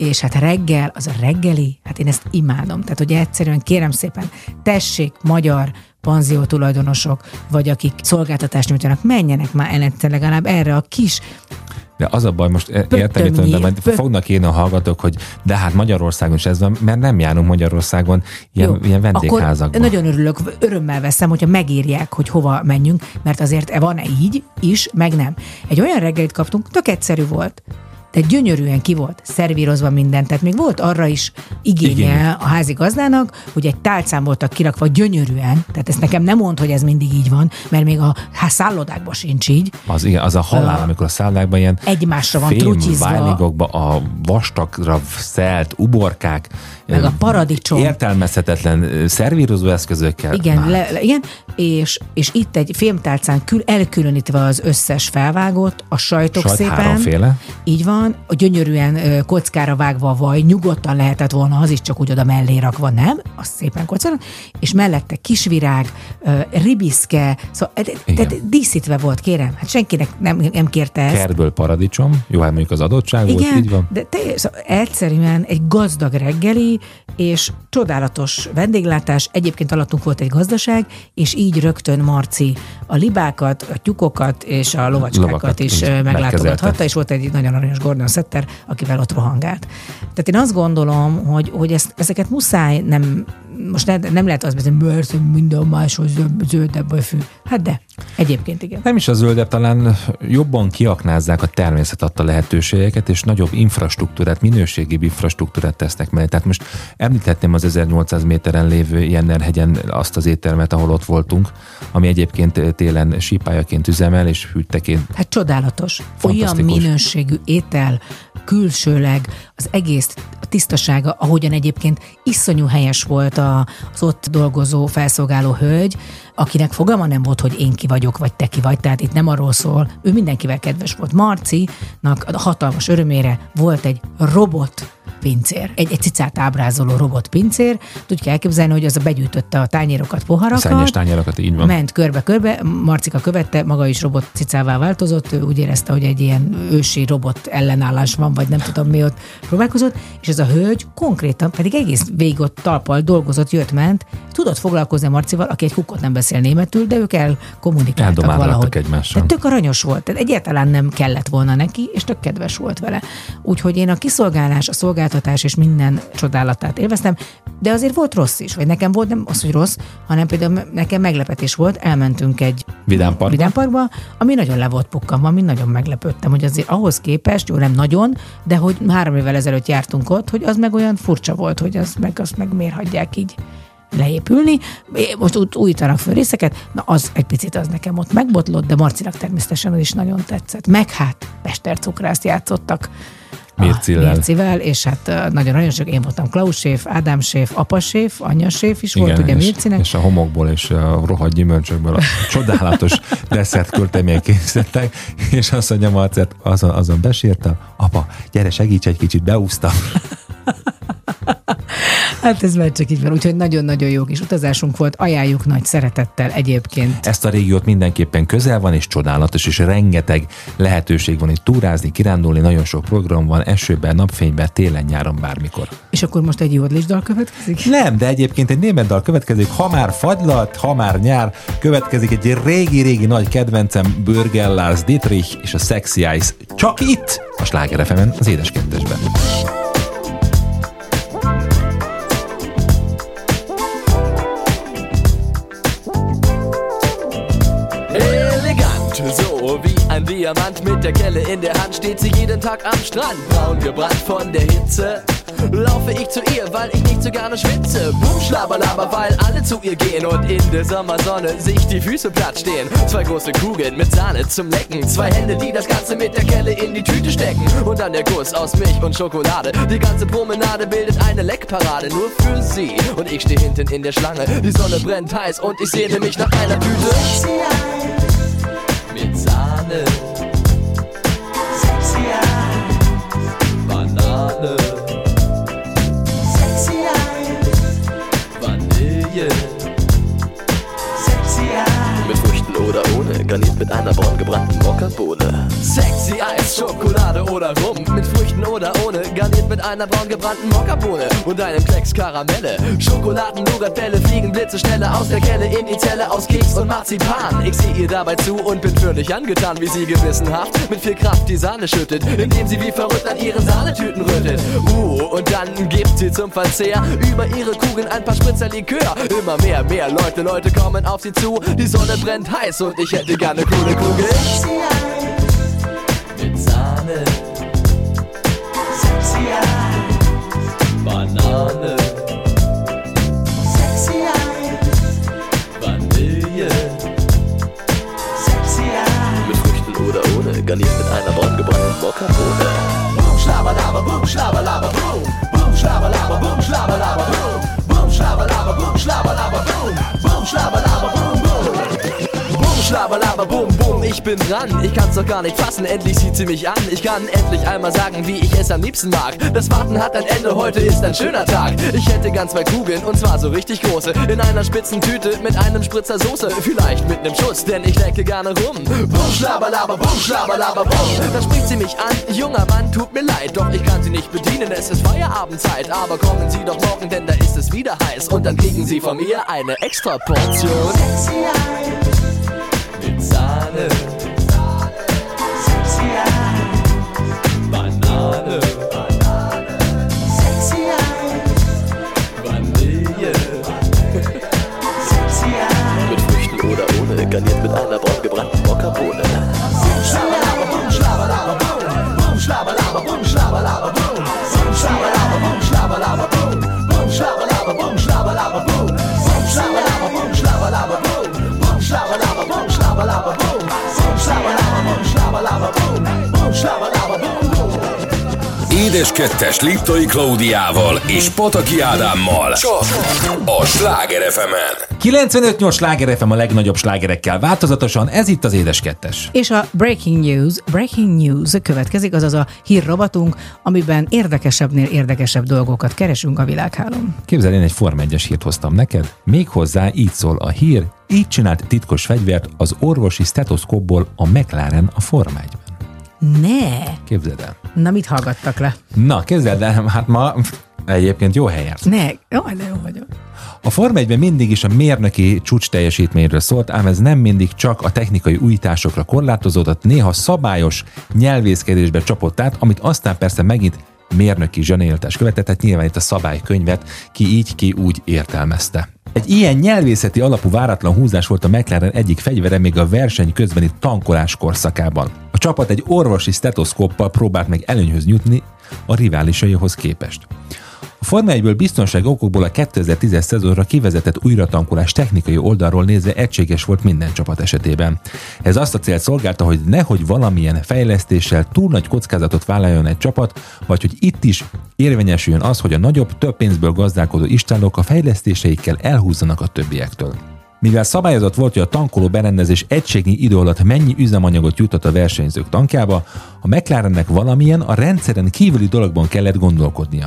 Speaker 3: és hát reggel, az a reggeli, hát én ezt imádom. Tehát, hogy egyszerűen kérem szépen, tessék, magyar panzió tulajdonosok, vagy akik szolgáltatást nyújtanak, menjenek már el legalább erre a kis
Speaker 2: De az a baj, most e- értem, mit mondom,
Speaker 3: pöt-
Speaker 2: fognak én a hallgatók, hogy de hát Magyarországon is ez van, mert nem járunk Magyarországon ilyen, ilyen vendégházakban.
Speaker 3: Akkor nagyon örülök, örömmel veszem, hogyha megírják, hogy hova menjünk, mert azért van-e így is, meg nem. Egy olyan reggelit kaptunk, tök egyszerű volt. De gyönyörűen ki volt szervírozva minden, tehát még volt arra is igénye
Speaker 2: Igénye.
Speaker 3: a házigazdának, hogy egy tálcán voltak kirakva gyönyörűen, tehát ezt nekem nem mond, hogy ez mindig így van, mert még a hát szállodákban sincs így,
Speaker 2: Az, igen, az a halál,
Speaker 3: Ö,
Speaker 2: amikor a szállákban ilyen
Speaker 3: egymásra van
Speaker 2: fém a vastagra szelt uborkák,
Speaker 3: Meg a paradicsom.
Speaker 2: Értelmezhetetlen szervírozó eszközökkel.
Speaker 3: Igen,
Speaker 2: Már
Speaker 3: le, le, igen, és, és itt egy fémtálcán kül, elkülönítve az összes felvágót, a sajtok
Speaker 2: Sajt
Speaker 3: szépen.
Speaker 2: háromféle.
Speaker 3: Így van, a gyönyörűen kockára vágva a vaj, nyugodtan lehetett volna az is, csak úgy oda mellé rakva, nem? Az szépen kockára, és mellette kisvirág, ribiszke, szóval tehát díszítve volt, kérem, hát senkinek nem, nem kérte ezt.
Speaker 2: Kertből paradicsom, jó, hát mondjuk az adottság volt,
Speaker 3: Igen,
Speaker 2: így van.
Speaker 3: de teljes, szóval egyszerűen egy gazdag reggeli, és csodálatos vendéglátás. Egyébként alattunk volt egy gazdaság, és így rögtön Marci a libákat, a tyukokat és a lovacskákat
Speaker 2: Lovakat
Speaker 3: is meglátogathatta, és volt egy nagyon aranyos Gordon Setter, akivel ott rohangált. Tehát én azt gondolom, hogy, hogy ezt, ezeket muszáj nem, most ne, nem lehet azt beszélni, mert minden máshoz zöld- zöldebb a fű. Hát de, egyébként igen.
Speaker 2: Nem is a zöldebb, talán jobban kiaknázzák a természet adta lehetőségeket, és nagyobb infrastruktúrát, minőségi infrastruktúrát tesznek mellé. Tehát most említhetném az 1800 méteren lévő Jennerhegyen azt az éttermet, ahol ott voltunk, ami egyébként télen sípályaként üzemel, és hűtteként
Speaker 3: Hát csodálatos. Olyan minőségű étel, külsőleg, az egész tisztasága, ahogyan egyébként iszonyú helyes volt a, az ott dolgozó, felszolgáló hölgy, akinek fogalma nem volt, hogy én ki vagyok, vagy te ki vagy, tehát itt nem arról szól, ő mindenkivel kedves volt. Marcinak a hatalmas örömére volt egy robot pincér, egy, egy cicát ábrázoló robot pincér, úgy kell elképzelni, hogy az a begyűjtötte a tányérokat, poharakat,
Speaker 2: szennyes tányérokat, így van.
Speaker 3: ment körbe-körbe, Marcika követte, maga is robot cicává változott, ő úgy érezte, hogy egy ilyen ősi robot ellenállás van, vagy nem tudom mi ott próbálkozott, és ez a hölgy konkrétan pedig egész végig ott talpal dolgozott, jött-ment, tudott foglalkozni a Marcival, aki egy kukot nem beszél németül, de ők elkommunikáltak
Speaker 2: Eldomálgattak
Speaker 3: valahogy.
Speaker 2: egymással.
Speaker 3: Tehát tök aranyos volt, tehát egyáltalán nem kellett volna neki, és tök kedves volt vele. Úgyhogy én a kiszolgálás, a szolgáltatás és minden csodálatát élveztem, de azért volt rossz is, vagy nekem volt nem az, hogy rossz, hanem például nekem meglepetés volt, elmentünk egy
Speaker 2: Vidámparkba?
Speaker 3: vidámparkba ami nagyon le volt pukkanva, ami nagyon meglepődtem, hogy azért ahhoz képest, jó nem nagyon, de hogy három évvel ezelőtt jártunk ott, hogy az meg olyan furcsa volt, hogy az meg, azt meg miért hagyják így leépülni. Most út, újítanak föl részeket, na az egy picit az nekem ott megbotlott, de Marcinak természetesen az is nagyon tetszett. Meg hát Mestercukrászt játszottak a
Speaker 2: Mércillel.
Speaker 3: Mércivel, és hát nagyon nagyon sok, én voltam Klaus séf, Ádám séf, apa séf, anya séf is volt, ugye
Speaker 2: és,
Speaker 3: Mércinek.
Speaker 2: és a homokból és a rohadt gyümölcsökből a [laughs] csodálatos desszert küldtemények készítettek, és azt mondja Marcet, azon, azon besírta, apa, gyere segíts egy kicsit, beúztam. [laughs]
Speaker 3: Hát ez már csak így van, úgyhogy nagyon-nagyon jó kis utazásunk volt, ajánljuk nagy szeretettel egyébként.
Speaker 2: Ezt a régiót mindenképpen közel van, és csodálatos, és rengeteg lehetőség van itt túrázni, kirándulni, nagyon sok program van, esőben, napfényben, télen, nyáron, bármikor.
Speaker 3: És akkor most egy jódlis dal következik?
Speaker 2: Nem, de egyébként egy német dal következik, ha már fagylat, ha már nyár, következik egy régi-régi nagy kedvencem, Börger Lars Dietrich és a Sexy Eyes. Csak itt, a Sláger az édeskettesben.
Speaker 9: Ein Diamant mit der Kelle in der Hand steht sie jeden Tag am Strand. Braun gebrannt von der Hitze. Laufe ich zu ihr, weil ich nicht so gerne schwitze. Boom, schlabberlaber, weil alle zu ihr gehen und in der Sommersonne sich die Füße platt stehen. Zwei große Kugeln mit Sahne zum Lecken. Zwei Hände, die das Ganze mit der Kelle in die Tüte stecken. Und dann der Kuss aus Milch und Schokolade. Die ganze Promenade bildet eine Leckparade nur für sie. Und ich stehe hinten in der Schlange. Die Sonne brennt heiß und ich sehne mich nach einer Tüte. Mit Sahne. Banane. Vanille. Mit Früchten oder ohne, garniert mit einer braun gebrannten Mokkabohne. Sexy Eis, Schokolade oder Rum. Mit Früchten oder ohne, garniert mit einer braun gebrannten Mokkabohne und einem Klecks Karamelle. Schokoladen, Nougatbälle fliegen blitzeschnelle aus der Kelle in die Zelle aus Keks und Marzipan. Ich sehe ihr dabei zu und bin völlig angetan, wie sie gewissenhaft mit viel Kraft die Sahne schüttet, indem sie wie verrückt an ihren Sahnetüten rüttelt. Uh, und dann gibt sie zum Verzehr über ihre Kugeln ein paar Spritzer Likör. Immer mehr, mehr Leute, Leute kommen auf sie zu. Die Sonne brennt heiß und ich hätte gerne coole Kugel. kabuda. Boom, shlaba, laba, boom, Slava! laba, boom. Boom, shlaba, laba, boom, Slava! laba, boom. Boom, shlaba, laba, boom, shlaba, laba, boom. Boom, shlaba, boom, boom. Boom, boom, boom. Ich bin dran. Ich kann's doch gar nicht fassen, endlich sieht sie mich an. Ich kann endlich einmal sagen, wie ich es am liebsten mag. Das Warten hat ein Ende, heute ist ein schöner Tag. Ich hätte ganz zwei Kugeln und zwar so richtig große. In einer spitzen Tüte mit einem Spritzer Soße. Vielleicht mit nem Schuss, denn ich lecke gerne rum. Boom, schlabalaba, boom, schlabalaba, boom. Dann spricht sie mich an, junger Mann, tut mir leid. Doch ich kann sie nicht bedienen, es ist Feierabendzeit. Aber kommen Sie doch morgen, denn da ist es wieder heiß. Und dann kriegen Sie von mir eine extra Portion. Sexy Eyes. Banane. Sexy Eyes. Vanille. Sexy Eyes. Mit Früchten oder ohne, garniert mit einer braun gebrannten Mokkabohne.
Speaker 1: Édes Kettes Liptai Klaudiával és Pataki Ádámmal. Csak a Sláger fm
Speaker 2: 95-8 sláger FM a legnagyobb slágerekkel változatosan, ez itt az Édes Kettes.
Speaker 3: És a Breaking News, Breaking News következik, azaz a hírrovatunk, amiben érdekesebbnél érdekesebb dolgokat keresünk a világhálón.
Speaker 2: Képzeld, én egy Form 1 hírt hoztam neked, méghozzá így szól a hír, így csinált titkos fegyvert az orvosi stetoszkópból a McLaren a Form 1
Speaker 3: Ne!
Speaker 2: Képzeld el.
Speaker 3: Na, mit hallgattak le?
Speaker 2: Na, képzeld el, hát ma egyébként jó helyen.
Speaker 3: Ne! Jaj, de jó vagyok.
Speaker 2: A Form 1 mindig is a mérnöki csúcs teljesítményről szólt, ám ez nem mindig csak a technikai újításokra korlátozódott, néha szabályos nyelvészkedésbe csapott át, amit aztán persze megint mérnöki zsenialitás követett, tehát nyilván itt a szabálykönyvet ki így, ki úgy értelmezte. Egy ilyen nyelvészeti alapú váratlan húzás volt a McLaren egyik fegyvere még a verseny közbeni tankolás korszakában. Csapat egy orvosi stetoszkóppal próbált meg előnyhöz jutni a riválisaihoz képest. A Forma 1-ből biztonsági okokból a 2010-es szezonra kivezetett újratankolás technikai oldalról nézve egységes volt minden csapat esetében. Ez azt a célt szolgálta, hogy nehogy valamilyen fejlesztéssel túl nagy kockázatot vállaljon egy csapat, vagy hogy itt is érvényesüljön az, hogy a nagyobb, több pénzből gazdálkodó istálók a fejlesztéseikkel elhúzzanak a többiektől. Mivel szabályozott volt, hogy a tankoló berendezés egységnyi idő alatt mennyi üzemanyagot jutott a versenyzők tankjába, a McLarennek valamilyen a rendszeren kívüli dologban kellett gondolkodnia.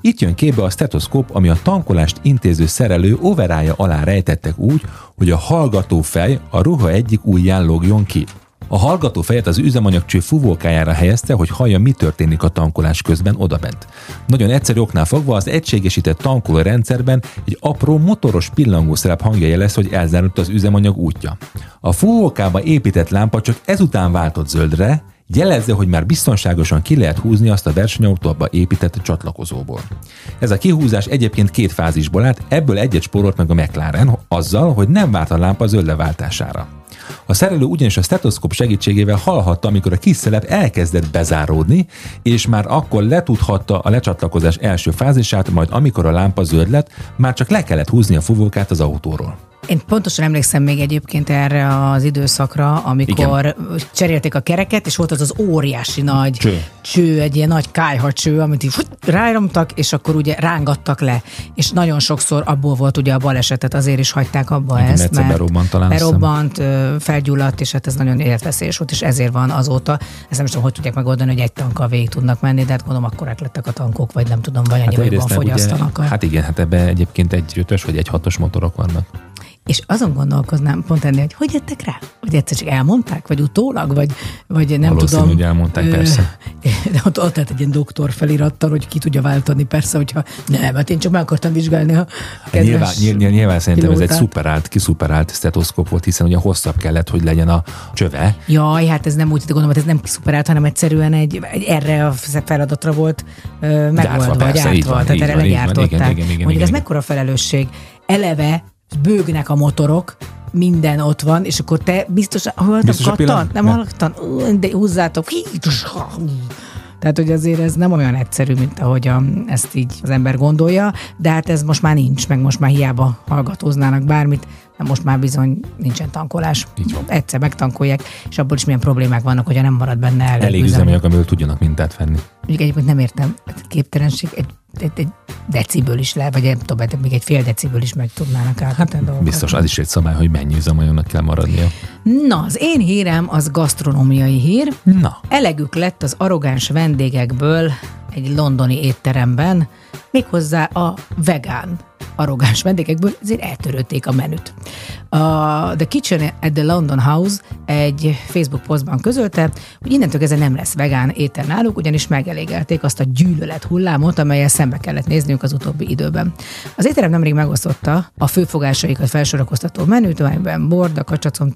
Speaker 2: Itt jön képbe a stetoszkóp, ami a tankolást intéző szerelő overája alá rejtettek úgy, hogy a hallgató fej a ruha egyik ujján lógjon ki. A hallgató fejet az üzemanyagcső fúvókájára helyezte, hogy hallja, mi történik a tankolás közben odabent. Nagyon egyszerű oknál fogva az egységesített tankoló rendszerben egy apró motoros pillangószerep hangja jelez, hogy elzárult az üzemanyag útja. A fúvókába épített lámpa csak ezután váltott zöldre, jelezze, hogy már biztonságosan ki lehet húzni azt a versenyautóba épített csatlakozóból. Ez a kihúzás egyébként két fázisból állt, ebből egyet spórolt meg a McLaren, azzal, hogy nem várt a lámpa zöld leváltására. A szerelő ugyanis a stetoszkóp segítségével hallhatta, amikor a kis szelep elkezdett bezáródni, és már akkor letudhatta a lecsatlakozás első fázisát, majd amikor a lámpa zöld lett, már csak le kellett húzni a fúvókát az autóról.
Speaker 3: Én pontosan emlékszem még egyébként erre az időszakra, amikor Igen. cserélték a kereket, és volt az az óriási nagy
Speaker 2: Cső.
Speaker 3: cső egy ilyen nagy kájha cső, amit így fut, ráramtak, és akkor ugye rángattak le. És nagyon sokszor abból volt ugye a balesetet, azért is hagyták abba
Speaker 2: Igen,
Speaker 3: ezt,
Speaker 2: egyszer berobbant talán,
Speaker 3: berobbant, felgyulladt, és hát ez nagyon életveszélyes volt, és ezért van azóta. Ezt nem is tudom, hogy tudják megoldani, hogy egy tankkal végig tudnak menni, de hát gondolom akkorák lettek a tankok, vagy nem tudom, vagy annyi hát jobban fogyasztanak.
Speaker 2: Ugye,
Speaker 3: a-
Speaker 2: hát igen, hát ebben egyébként egy ötös vagy egy hatos motorok vannak.
Speaker 3: És azon gondolkoznám pont ennél, hogy hogy jöttek rá? Hogy egyszer csak elmondták, vagy utólag, vagy, vagy nem
Speaker 2: Valószínű,
Speaker 3: tudom.
Speaker 2: hogy elmondták,
Speaker 3: Ö,
Speaker 2: persze.
Speaker 3: De [laughs] ott, ott lehet egy ilyen doktor felirattal, hogy ki tudja váltani, persze, hogyha nem, hát én csak meg akartam vizsgálni a kedves
Speaker 2: Nyilván, nyilván, nyilván szerintem ez egy
Speaker 3: pilótát.
Speaker 2: szuperált, kiszuperált stetoszkóp volt, hiszen ugye hosszabb kellett, hogy legyen a csöve.
Speaker 3: Jaj, hát ez nem úgy gondolom, hogy ez nem szuperált, hanem egyszerűen egy, egy erre a feladatra volt ö, megoldva, vagy
Speaker 2: persze,
Speaker 3: átva,
Speaker 2: van,
Speaker 3: tehát erre legyártották. Mondjuk
Speaker 2: igen,
Speaker 3: ez
Speaker 2: igen.
Speaker 3: mekkora felelősség. Eleve bőgnek a motorok, minden ott van, és akkor te biztos, hallottam,
Speaker 2: Biztos pillanat?
Speaker 3: Nem
Speaker 2: Ne.
Speaker 3: hallottam? De húzzátok. Tehát, hogy azért ez nem olyan egyszerű, mint ahogy a, ezt így az ember gondolja, de hát ez most már nincs, meg most már hiába hallgatóznának bármit, de most már bizony nincsen tankolás.
Speaker 2: Így van.
Speaker 3: Egyszer megtankolják, és abból is milyen problémák vannak, hogyha nem marad benne elég,
Speaker 2: Elég
Speaker 3: üzem.
Speaker 2: üzemanyag, amiből tudjanak mintát venni.
Speaker 3: Mondjuk egyébként nem értem, hát képtelenség egy, egy, deciből is le, vagy nem tudom, hát még egy fél deciből is meg tudnának átadni hát, dolgokat.
Speaker 2: Biztos, az is egy szabály, hogy mennyi üzemanyagnak kell maradnia.
Speaker 3: Na, az én hírem az gasztronómiai hír.
Speaker 2: Na,
Speaker 3: Elegük lett az arrogáns vendégekből egy londoni étteremben, méghozzá a vegán arrogáns vendégekből, ezért eltörölték a menüt. A The Kitchen at the London House egy Facebook posztban közölte, hogy innentől kezdve nem lesz vegán étel náluk, ugyanis megelégelték azt a gyűlölet hullámot, amelyel szembe kellett nézniük az utóbbi időben. Az étterem nemrég megosztotta a főfogásaikat felsorakoztató menüt, amelyben borda, kacsacom,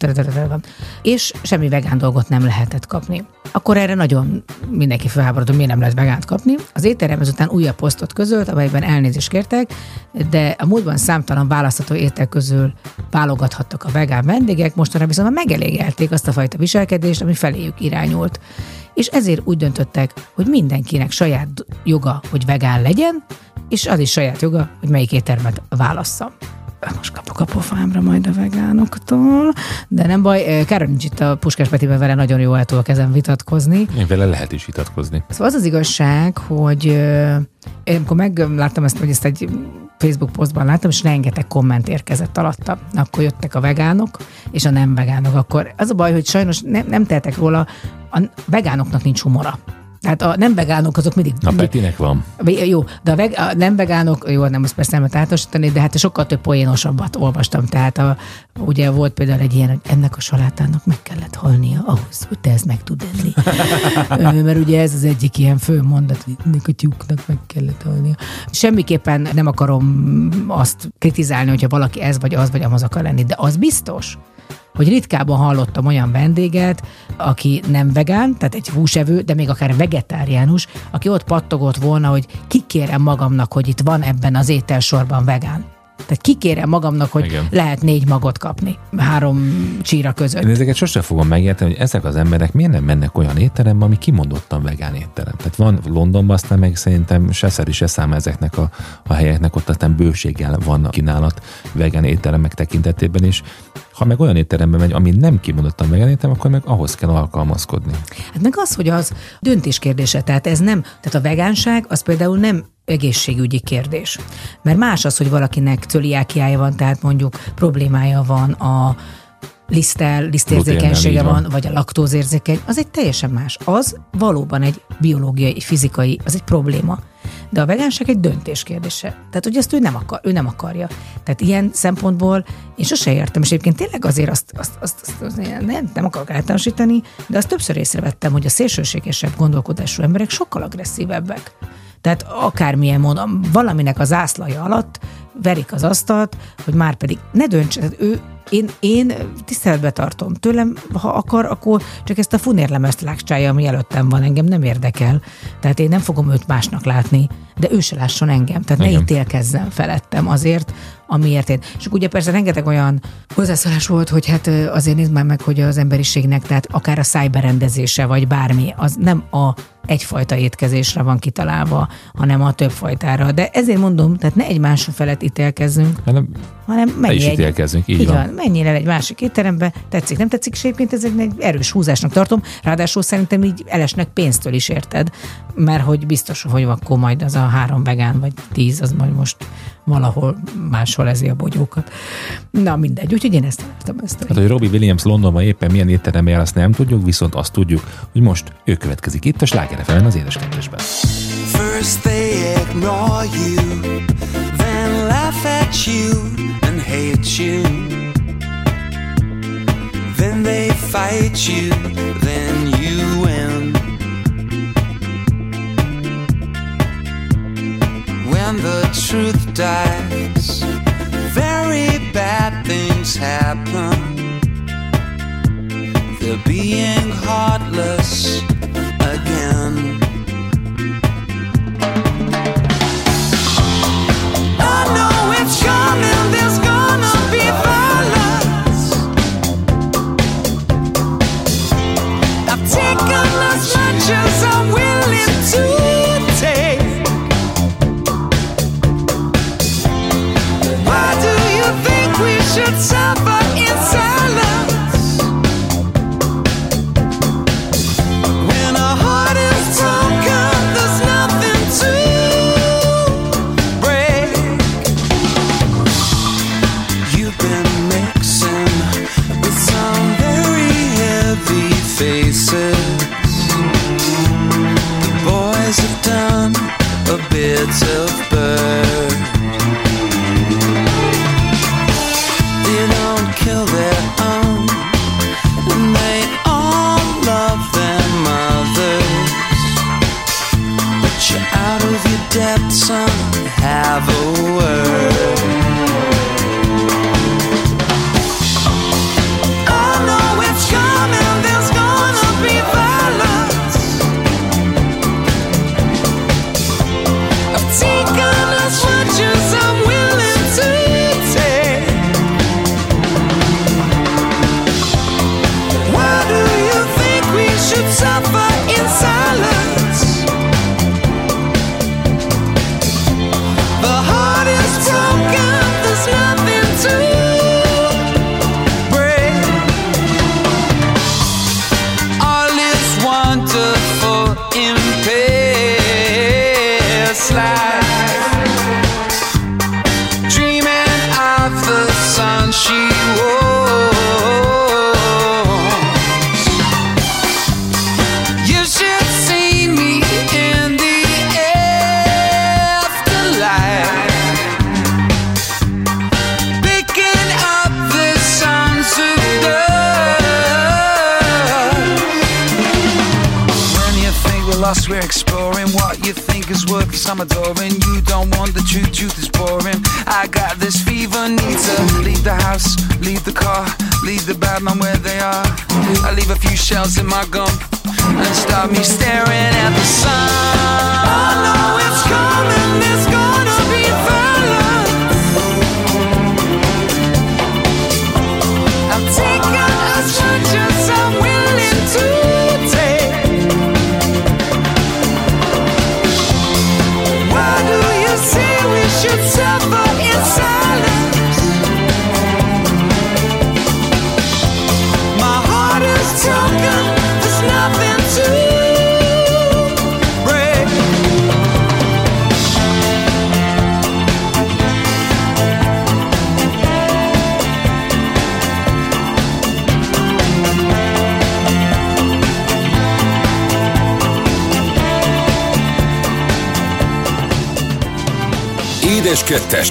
Speaker 3: van, és semmi vegán dolgot nem lehetett kapni. Akkor erre nagyon mindenki felháborodott, miért nem lehet vegánt kapni. Az étterem ezután újabb posztot közölt, amelyben elnézést kértek, de a múltban számtalan választható étel közül válogathattak a vegán vendégek, mostanra viszont már megelégelték azt a fajta viselkedést, ami feléjük irányult. És ezért úgy döntöttek, hogy mindenkinek saját joga, hogy vegán legyen, és az is saját joga, hogy melyik éttermet válassza. Most kapok a pofámra majd a vegánoktól, de nem baj, Károly nincs itt a Puskás Petiben vele nagyon jó el tudok ezen vitatkozni.
Speaker 2: én vele lehet is vitatkozni.
Speaker 3: Szóval az az igazság, hogy ö, én amikor megláttam ezt, hogy ezt egy Facebook posztban láttam, és rengeteg komment érkezett alatta. Akkor jöttek a vegánok, és a nem vegánok. Akkor az a baj, hogy sajnos nem, nem tehetek róla, a vegánoknak nincs humora. Tehát a nem vegánok azok mindig...
Speaker 2: A Petinek van.
Speaker 3: Jó, de a, veg, a nem vegánok, jó, nem azt persze nem általánosítani, de hát sokkal több poénosabbat olvastam. Tehát a, ugye volt például egy ilyen, hogy ennek a salátának meg kellett halnia ahhoz, hogy te ezt meg tud enni. [laughs] Mert ugye ez az egyik ilyen fő mondat, hogy ennek a tyúknak meg kellett halnia. Semmiképpen nem akarom azt kritizálni, hogyha valaki ez vagy az vagy amaz akar lenni, de az biztos, hogy ritkában hallottam olyan vendéget, aki nem vegán, tehát egy húsevő, de még akár vegetáriánus, aki ott pattogott volna, hogy kikérem magamnak, hogy itt van ebben az ételsorban vegán. Tehát kikérem magamnak, hogy
Speaker 2: Igen.
Speaker 3: Lehet négy magot kapni három csíra között.
Speaker 2: Én ezeket sose fogom megérteni, hogy ezek az emberek miért nem mennek olyan étterembe, ami kimondottan vegán étterem. Tehát van Londonban, aztán meg szerintem se szeri, se szám ezeknek a, a helyeknek, ott aztán bőséggel van kínálat vegán étteremek tekintetében is. Ha meg olyan étterembe megy, ami nem kimondottan étterem, akkor meg ahhoz kell alkalmazkodni.
Speaker 3: Hát meg az, hogy az döntés kérdése, tehát ez nem, tehát a vegánság az például nem egészségügyi kérdés. Mert más az, hogy valakinek cöliákiája van, tehát mondjuk problémája van a lisztel, lisztérzékenysége van, vagy a laktózérzékeny, az egy teljesen más. Az valóban egy biológiai, fizikai, az egy probléma. De a vegánság egy döntés kérdése. Tehát, hogy ezt ő nem, akar, ő nem akarja. Tehát ilyen szempontból én sose értem, és egyébként tényleg azért azt, azt, azt, azt, azt nem, nem akarok általánosítani, de azt többször észrevettem, hogy a szélsőségesebb gondolkodású emberek sokkal agresszívebbek. Tehát akármilyen módon, valaminek az zászlaja alatt verik az asztalt, hogy már pedig ne dönts, tehát ő, én, én tiszteletbe tartom tőlem, ha akar, akkor csak ezt a funérlemezt lágcsálja, ami előttem van, engem nem érdekel. Tehát én nem fogom őt másnak látni, de ő se lásson engem. Tehát ne
Speaker 2: Igen.
Speaker 3: ítélkezzen felettem azért, amiért én. És ugye persze rengeteg olyan hozzászólás volt, hogy hát azért nézd már meg, hogy az emberiségnek, tehát akár a szájberendezése, vagy bármi, az nem a egyfajta étkezésre van kitalálva, hanem a több fajtára. De ezért mondom, tehát ne egymás felett ítélkezzünk,
Speaker 2: Hanem
Speaker 3: hanem
Speaker 2: is
Speaker 3: menj egy,
Speaker 2: ítélkezzünk, így
Speaker 3: így
Speaker 2: van.
Speaker 3: van. Menjél el egy másik étterembe, tetszik, nem tetszik, és egyébként ez egy erős húzásnak tartom, ráadásul szerintem így elesnek pénztől is érted, mert hogy biztos, hogy akkor majd az a három vegán, vagy tíz, az majd most valahol máshol ezi a bogyókat. Na mindegy, úgyhogy én ezt találtam ezt.
Speaker 2: Hát, hogy Robbie Williams Londonban éppen milyen étterembe jár, azt nem tudjuk, viszont azt tudjuk, hogy most ő következik itt a Sláger FM-en az édeskedvesben.
Speaker 6: First they ignore you, then laugh at you and hate you. Then they fight you, then you win. When the truth dies, bad things happen. They're being heartless a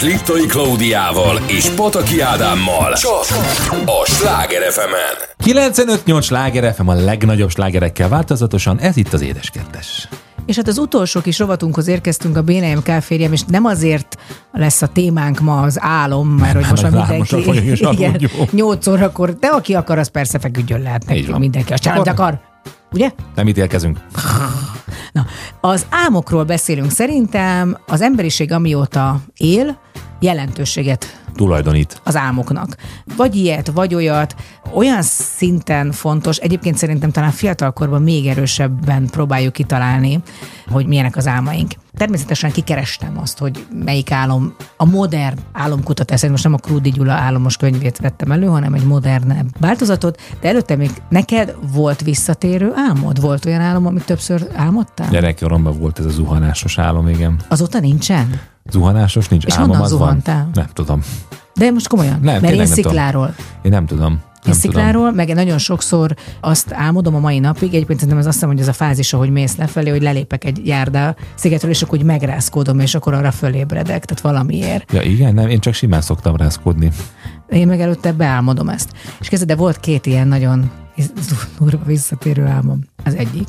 Speaker 1: Liptai Klaudiával és Pataki Ádámmal. Csak a Sláger fm
Speaker 2: 95-8 sláger FM a legnagyobb slágerekkel változatosan, ez itt az Édes Kettes.
Speaker 3: És hát az utolsó kis rovatunkhoz érkeztünk a BNM Kférjem, és nem azért lesz a témánk ma az álom, mert hogy most már
Speaker 2: és [laughs]
Speaker 3: mindenki igen,
Speaker 2: aludjunk.
Speaker 3: 8 órakor, de aki akar, az persze feküdjön lehet
Speaker 2: van.
Speaker 3: mindenki. A család akar, ugye?
Speaker 2: Nem ítélkezünk.
Speaker 3: Na, az álmokról beszélünk. Szerintem az emberiség amióta él, jelentőséget
Speaker 2: Tulajdonít.
Speaker 3: az álmoknak. Vagy ilyet, vagy olyat, olyan szinten fontos, egyébként szerintem talán fiatalkorban még erősebben próbáljuk kitalálni, hogy milyenek az álmaink. Természetesen kikerestem azt, hogy melyik álom, a modern álomkutatás, szerint most nem a Krúdi Gyula álomos könyvét vettem elő, hanem egy modernebb változatot, de előtte még neked volt visszatérő álmod? Volt olyan álom, amit többször álmodtál?
Speaker 2: Gyerekkoromban volt ez a zuhanásos álom, igen.
Speaker 3: Azóta nincsen?
Speaker 2: Zuhanásos nincs
Speaker 3: És
Speaker 2: álmom,
Speaker 3: honnan
Speaker 2: az
Speaker 3: zuhantál?
Speaker 2: van. Nem tudom.
Speaker 3: De most komolyan,
Speaker 2: Nem,
Speaker 3: mert én
Speaker 2: tényleg nem tudom.
Speaker 3: szikláról.
Speaker 2: Én nem tudom. Nem
Speaker 3: szikláról, meg nagyon sokszor azt álmodom a mai napig, egyébként szerintem ez azt hiszem, hogy ez a fázis, ahogy mész lefelé, hogy lelépek egy járdá szigetről, és akkor úgy megrázkódom, és akkor arra fölébredek, tehát valamiért.
Speaker 2: Ja igen, nem, én csak simán szoktam rázkodni.
Speaker 3: Én meg előtte beálmodom ezt. És kezdve, de volt két ilyen nagyon durva visszatérő álmom. Az egyik.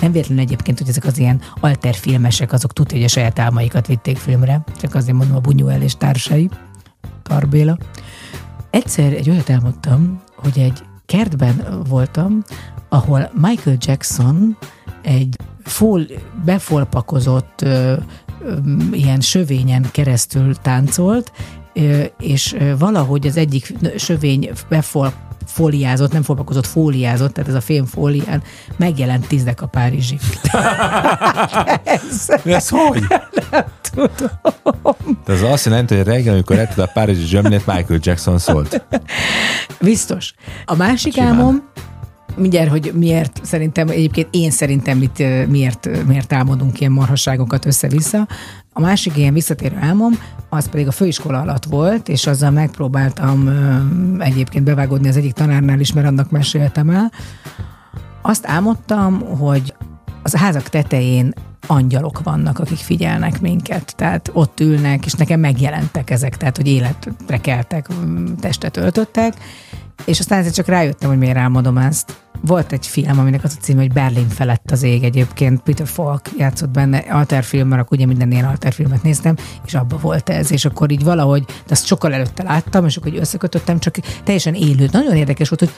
Speaker 3: Nem véletlen egyébként, hogy ezek az ilyen alterfilmesek, azok tudja, hogy a saját álmaikat vitték filmre. Csak azért mondom a Bunyuel és társai. Tarbéla. Egyszer egy olyat álmodtam, hogy egy kertben voltam, ahol Michael Jackson egy fol, befolpakozott ö, ö, ilyen sövényen keresztül táncolt, és valahogy az egyik sövény befol fóliázott, nem folpakozott, fóliázott, tehát ez a fém fólián megjelent tízdek a Párizsig. [laughs] ez,
Speaker 2: Ez hogy?
Speaker 3: tudom.
Speaker 2: De az azt jelenti, hogy reggel, amikor ettől a Párizsi zsömlét, Michael Jackson szólt.
Speaker 3: Biztos. A másik
Speaker 2: Simán.
Speaker 3: álmom, mindjárt, hogy miért szerintem, egyébként én szerintem mit, ö, miért, miért álmodunk ilyen marhasságokat össze-vissza. A másik ilyen visszatérő álmom, az pedig a főiskola alatt volt, és azzal megpróbáltam egyébként bevágódni az egyik tanárnál is, mert annak meséltem el. Azt álmodtam, hogy az házak tetején angyalok vannak, akik figyelnek minket, tehát ott ülnek, és nekem megjelentek ezek, tehát hogy életre keltek, testet öltöttek, és aztán ezért csak rájöttem, hogy miért álmodom ezt. Volt egy film, aminek az a címe, hogy Berlin felett az ég egyébként. Peter Falk játszott benne alterfilm, mert akkor ugye minden ilyen alterfilmet néztem, és abba volt ez, és akkor így valahogy, de azt sokkal előtte láttam, és akkor így összekötöttem, csak teljesen élő. Nagyon érdekes volt, hogy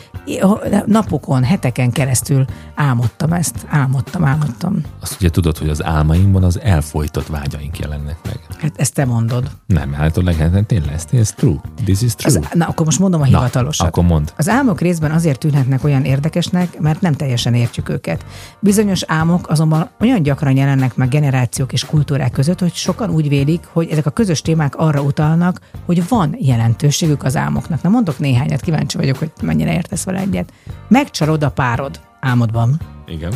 Speaker 3: napokon, heteken keresztül álmodtam ezt. Álmodtam, álmodtam.
Speaker 2: Azt ugye tudod, hogy az álmainkban az elfolytott vágyaink jelennek meg.
Speaker 3: Hát ezt te mondod.
Speaker 2: Nem, hát hát tényleg, ez, ez true. This is true.
Speaker 3: Az, na, akkor most mondom a hivatalosat.
Speaker 2: akkor mondd.
Speaker 3: Az álmok részben azért tűnhetnek olyan érdekesnek, mert nem teljesen értjük őket. Bizonyos álmok azonban olyan gyakran jelennek meg generációk és kultúrák között, hogy sokan úgy vélik, hogy ezek a közös témák arra utalnak, hogy van jelentőségük az álmoknak. Na mondok néhányat, kíváncsi vagyok, hogy mennyire értesz vele egyet. Megcsalod a párod álmodban.
Speaker 2: Igen.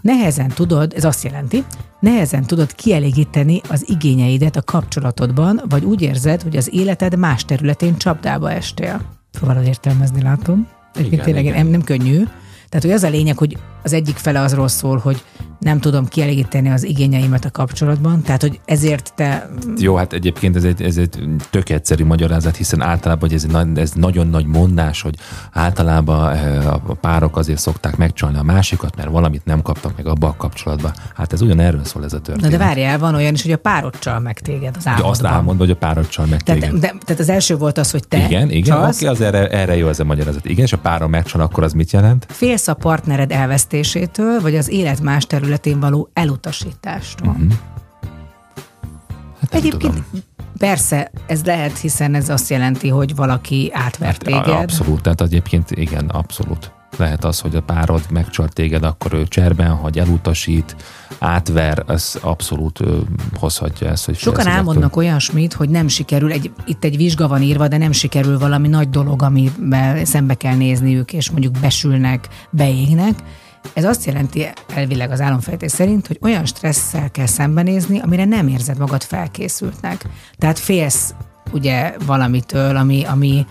Speaker 3: Nehezen tudod, ez azt jelenti, nehezen tudod kielégíteni az igényeidet a kapcsolatodban, vagy úgy érzed, hogy az életed más területén csapdába estél. Próbálod értelmezni, látom. Egyébként
Speaker 2: Igen,
Speaker 3: tényleg
Speaker 2: igen.
Speaker 3: nem, nem könnyű. Tehát, hogy az a lényeg, hogy az egyik fele azról szól, hogy nem tudom kielégíteni az igényeimet a kapcsolatban, tehát, hogy ezért te
Speaker 2: Jó, hát egyébként ez egy, ez egy tök egyszerű magyarázat, hiszen általában hogy ez, ez nagyon nagy mondás, hogy általában eh, a párok azért szokták megcsalni a másikat, mert valamit nem kaptak meg abba a kapcsolatban. Hát ez ugyan erről szól ez a
Speaker 3: Na
Speaker 2: történet.
Speaker 3: de várjál, van olyan is, hogy a párod csal meg téged az álmodban.
Speaker 2: azt álmod, hogy a párod csal meg
Speaker 3: tehát,
Speaker 2: téged.
Speaker 3: de, tehát az első volt az, hogy te
Speaker 2: Igen, igen,
Speaker 3: csalsz,
Speaker 2: oké, az erre, erre jó ez a magyarázat. Igen, és a párom megcsal, akkor az mit jelent?
Speaker 3: félsz a partnered elvesztésétől, vagy az élet más területén való elutasítástól.
Speaker 2: Mhm. Hát
Speaker 3: Egyébként
Speaker 2: tudom.
Speaker 3: persze, ez lehet, hiszen ez azt jelenti, hogy valaki átvert
Speaker 2: Hát,
Speaker 3: téged.
Speaker 2: Abszolút, tehát egyébként igen, abszolút. Lehet az, hogy a párod megcsalt téged, akkor ő cserben hagy, elutasít, átver, ez abszolút ö, hozhatja ezt, hogy
Speaker 3: Sokan álmodnak olyasmit, hogy nem sikerül, egy, itt egy vizsga van írva, de nem sikerül valami nagy dolog, amivel szembe kell nézniük, és mondjuk besülnek, beégnek. Ez azt jelenti elvileg az álomfejtés szerint, hogy olyan stresszel kell szembenézni, amire nem érzed magad felkészültnek. Tehát félsz ugye valamitől, ami, ami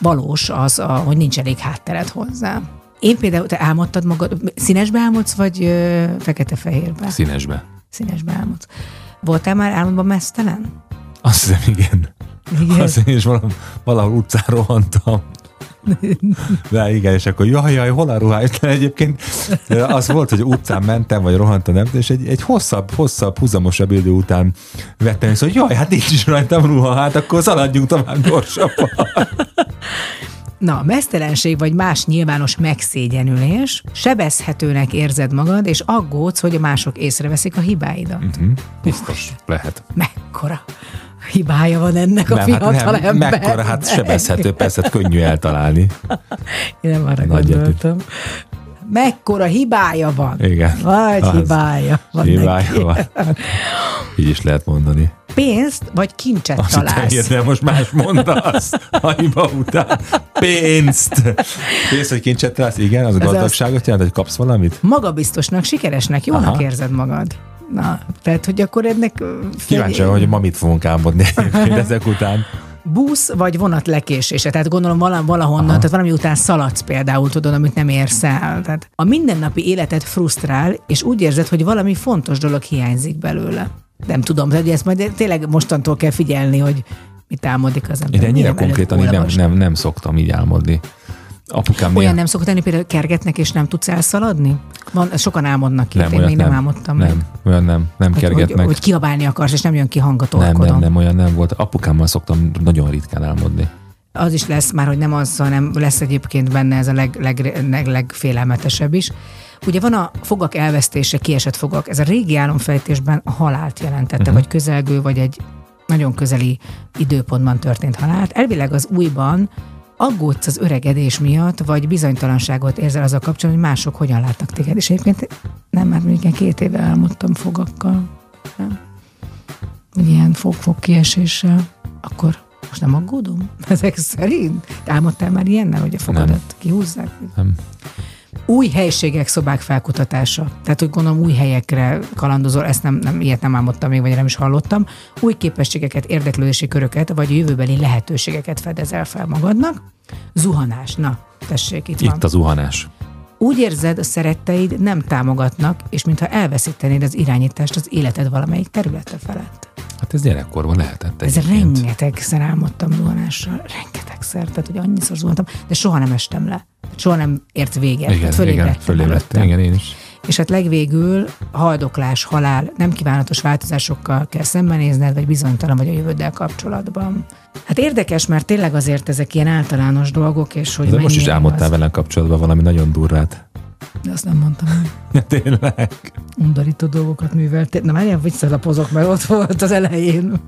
Speaker 3: valós az, a, hogy nincs elég háttered hozzá. Én például, te álmodtad magad, színesbe álmodsz, vagy ö, fekete-fehérbe?
Speaker 2: Színesbe.
Speaker 3: Színesbe álmodsz. Voltál már álmodban mesztelen?
Speaker 2: Azt hiszem, igen.
Speaker 3: Igen.
Speaker 2: Azt én is valahol, valahol utcán rohantam. De igen, és akkor jaj, jaj, hol a ruháj? De [laughs] egyébként az volt, hogy utcán mentem, vagy rohantam, nem, és egy, egy hosszabb, hosszabb, húzamosabb idő után vettem, és hogy jaj, hát nincs is rajtam ruha, hát akkor szaladjunk tovább gyorsabban. [laughs]
Speaker 3: Na, mesztelenség vagy más nyilvános megszégyenülés, sebezhetőnek érzed magad, és aggódsz, hogy a mások észreveszik a hibáidat.
Speaker 2: Mhm. Biztos lehet.
Speaker 3: Mekkora hibája van ennek a
Speaker 2: Nem,
Speaker 3: fiatal
Speaker 2: hát nem,
Speaker 3: embernek?
Speaker 2: mekkora, hát sebezhető, persze, hát könnyű eltalálni. [laughs]
Speaker 3: Én nem arra
Speaker 2: Nagy
Speaker 3: gondoltam. Mekkora hibája van?
Speaker 2: Igen.
Speaker 3: Vagy
Speaker 2: Az.
Speaker 3: hibája van
Speaker 2: Hibája
Speaker 3: neki.
Speaker 2: van. Így is lehet mondani.
Speaker 3: Pénzt vagy kincset
Speaker 2: Azt
Speaker 3: találsz.
Speaker 2: de most más mondasz a hiba után. Pénzt. Pénzt, hogy kincset találsz? Igen, az a
Speaker 3: Ez az-
Speaker 2: gazdagságot jelent, hogy kapsz valamit?
Speaker 3: Magabiztosnak, sikeresnek, jónak
Speaker 2: Aha.
Speaker 3: érzed magad. Na, tehát, hogy akkor ennek...
Speaker 2: Kíváncsi, hogy ma mit fogunk álmodni ezek után.
Speaker 3: busz vagy vonat lekésése. Tehát gondolom vala- valahonnan,
Speaker 2: Aha.
Speaker 3: tehát valami után szaladsz például, tudod, amit nem érsz el. Tehát a mindennapi életet frusztrál, és úgy érzed, hogy valami fontos dolog hiányzik belőle. Nem tudom, de ezt majd tényleg mostantól kell figyelni, hogy mit álmodik az ember.
Speaker 2: Én ennyire konkrétan így nem, nem, nem szoktam így álmodni. Apukám
Speaker 3: Olyan
Speaker 2: néha-
Speaker 3: nem szokott lenni, például kergetnek, és nem tudsz elszaladni? Van, sokan álmodnak ki, én
Speaker 2: olyat
Speaker 3: még nem, álmodtam meg.
Speaker 2: Nem, olyan nem, nem
Speaker 3: Hogy,
Speaker 2: kergetnek.
Speaker 3: hogy, hogy kiabálni akarsz, és nem jön ki hang a
Speaker 2: nem, nem, nem, olyan nem volt. Apukámmal szoktam nagyon ritkán álmodni.
Speaker 3: az is lesz már, hogy nem az, hanem lesz egyébként benne ez a leg, leg, leg, legfélelmetesebb is. Ugye van a fogak elvesztése, kiesett fogak. Ez a régi álomfejtésben a halált jelentette, uh-huh. vagy közelgő, vagy egy nagyon közeli időpontban történt halált. Elvileg az újban aggódsz az öregedés miatt, vagy bizonytalanságot érzel azzal kapcsolatban, hogy mások hogyan látnak téged. És egyébként nem, mert mondjuk két éve álmodtam fogakkal. Nem? Ilyen fog-fog kieséssel. Akkor most nem aggódom? [laughs] Ezek szerint? Álmodtál már ilyennel, hogy a fogadat
Speaker 2: Nem.
Speaker 3: kihúzzák?
Speaker 2: Nem.
Speaker 3: Új helységek, szobák felkutatása. Tehát, hogy gondolom új helyekre kalandozol, ezt nem, nem, ilyet nem álmodtam még, vagy nem is hallottam. Új képességeket, érdeklődési köröket, vagy jövőbeli lehetőségeket fedezel fel magadnak. Zuhanás. Na, tessék, itt, van.
Speaker 2: Itt az uhanás.
Speaker 3: Úgy érzed, a szeretteid nem támogatnak, és mintha elveszítenéd az irányítást az életed valamelyik területe felett.
Speaker 2: Hát ez gyerekkorban lehetett
Speaker 3: Ez
Speaker 2: egyébként.
Speaker 3: rengetegszer álmodtam zuhanással, rengetegszer, tehát hogy annyiszor zuhantam, de soha nem estem le. Soha nem ért véget.
Speaker 2: Igen,
Speaker 3: Tehát
Speaker 2: igen,
Speaker 3: fölébredtem.
Speaker 2: Igen, én is.
Speaker 3: És hát legvégül haldoklás, halál, nem kívánatos változásokkal kell szembenézned, vagy bizonytalan vagy a jövőddel kapcsolatban. Hát érdekes, mert tényleg azért ezek ilyen általános dolgok, és hogy
Speaker 2: De most is álmodtál velem kapcsolatban valami nagyon durvát.
Speaker 3: De azt nem mondtam el. [laughs]
Speaker 2: Tényleg.
Speaker 3: Undorító dolgokat művelt. Na már ilyen visszalapozok, mert ott volt az elején. [laughs]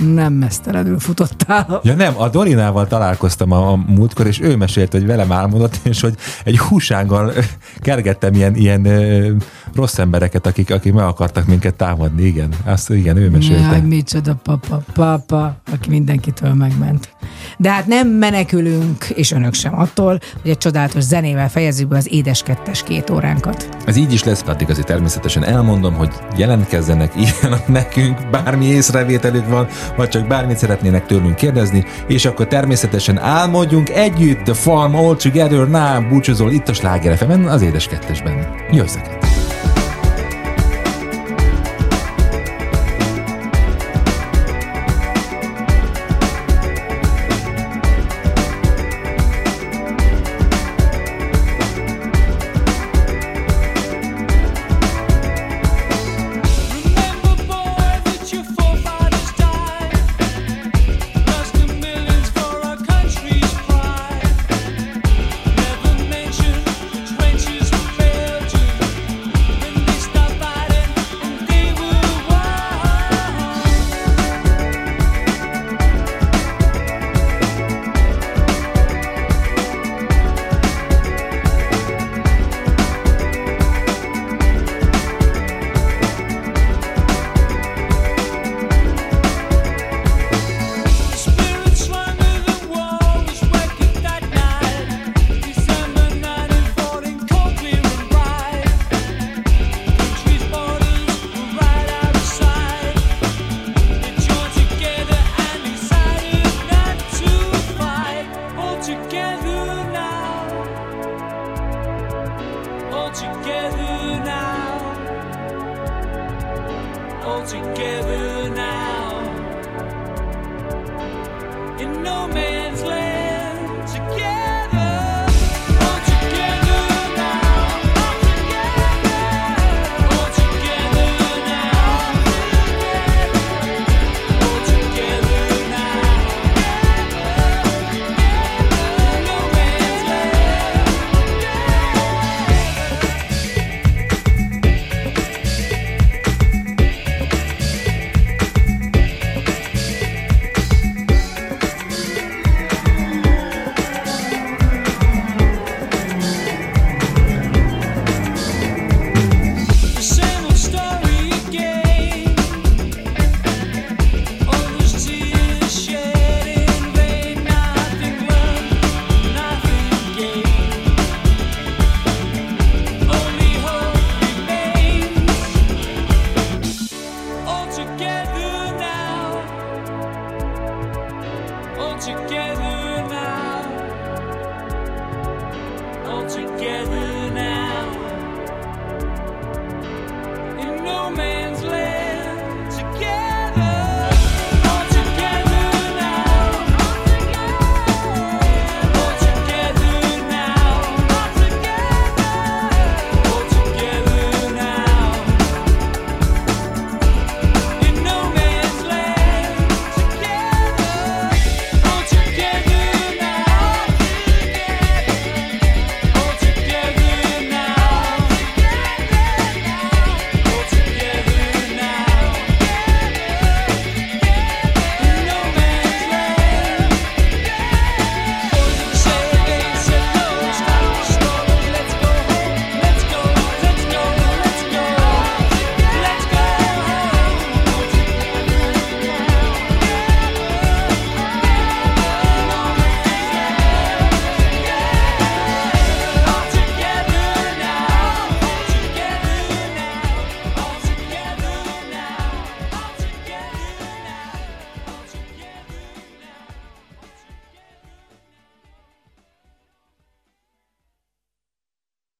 Speaker 3: Nem mesztelenül futottál.
Speaker 2: Ja nem, a Dorinával találkoztam a, a múltkor, és ő mesélt, hogy velem álmodott, és hogy egy húsággal kergettem ilyen, ilyen ö, rossz embereket, akik, akik meg akartak minket támadni. Igen, azt igen, ő mesélte.
Speaker 3: Jaj, micsoda papa, papa, aki mindenkitől megment. De hát nem menekülünk, és önök sem attól, hogy egy csodálatos zenével fejezzük be az édes kettes két óránkat.
Speaker 2: Ez így is lesz, addig azért természetesen elmondom, hogy jelentkezzenek, [laughs] írjanak nekünk, bármi észrevételük van, vagy csak bármit szeretnének tőlünk kérdezni, és akkor természetesen álmodjunk együtt, The Farm All Together, Now, búcsúzol itt a Sláger FM-en, az édes kettesben. Jösszek!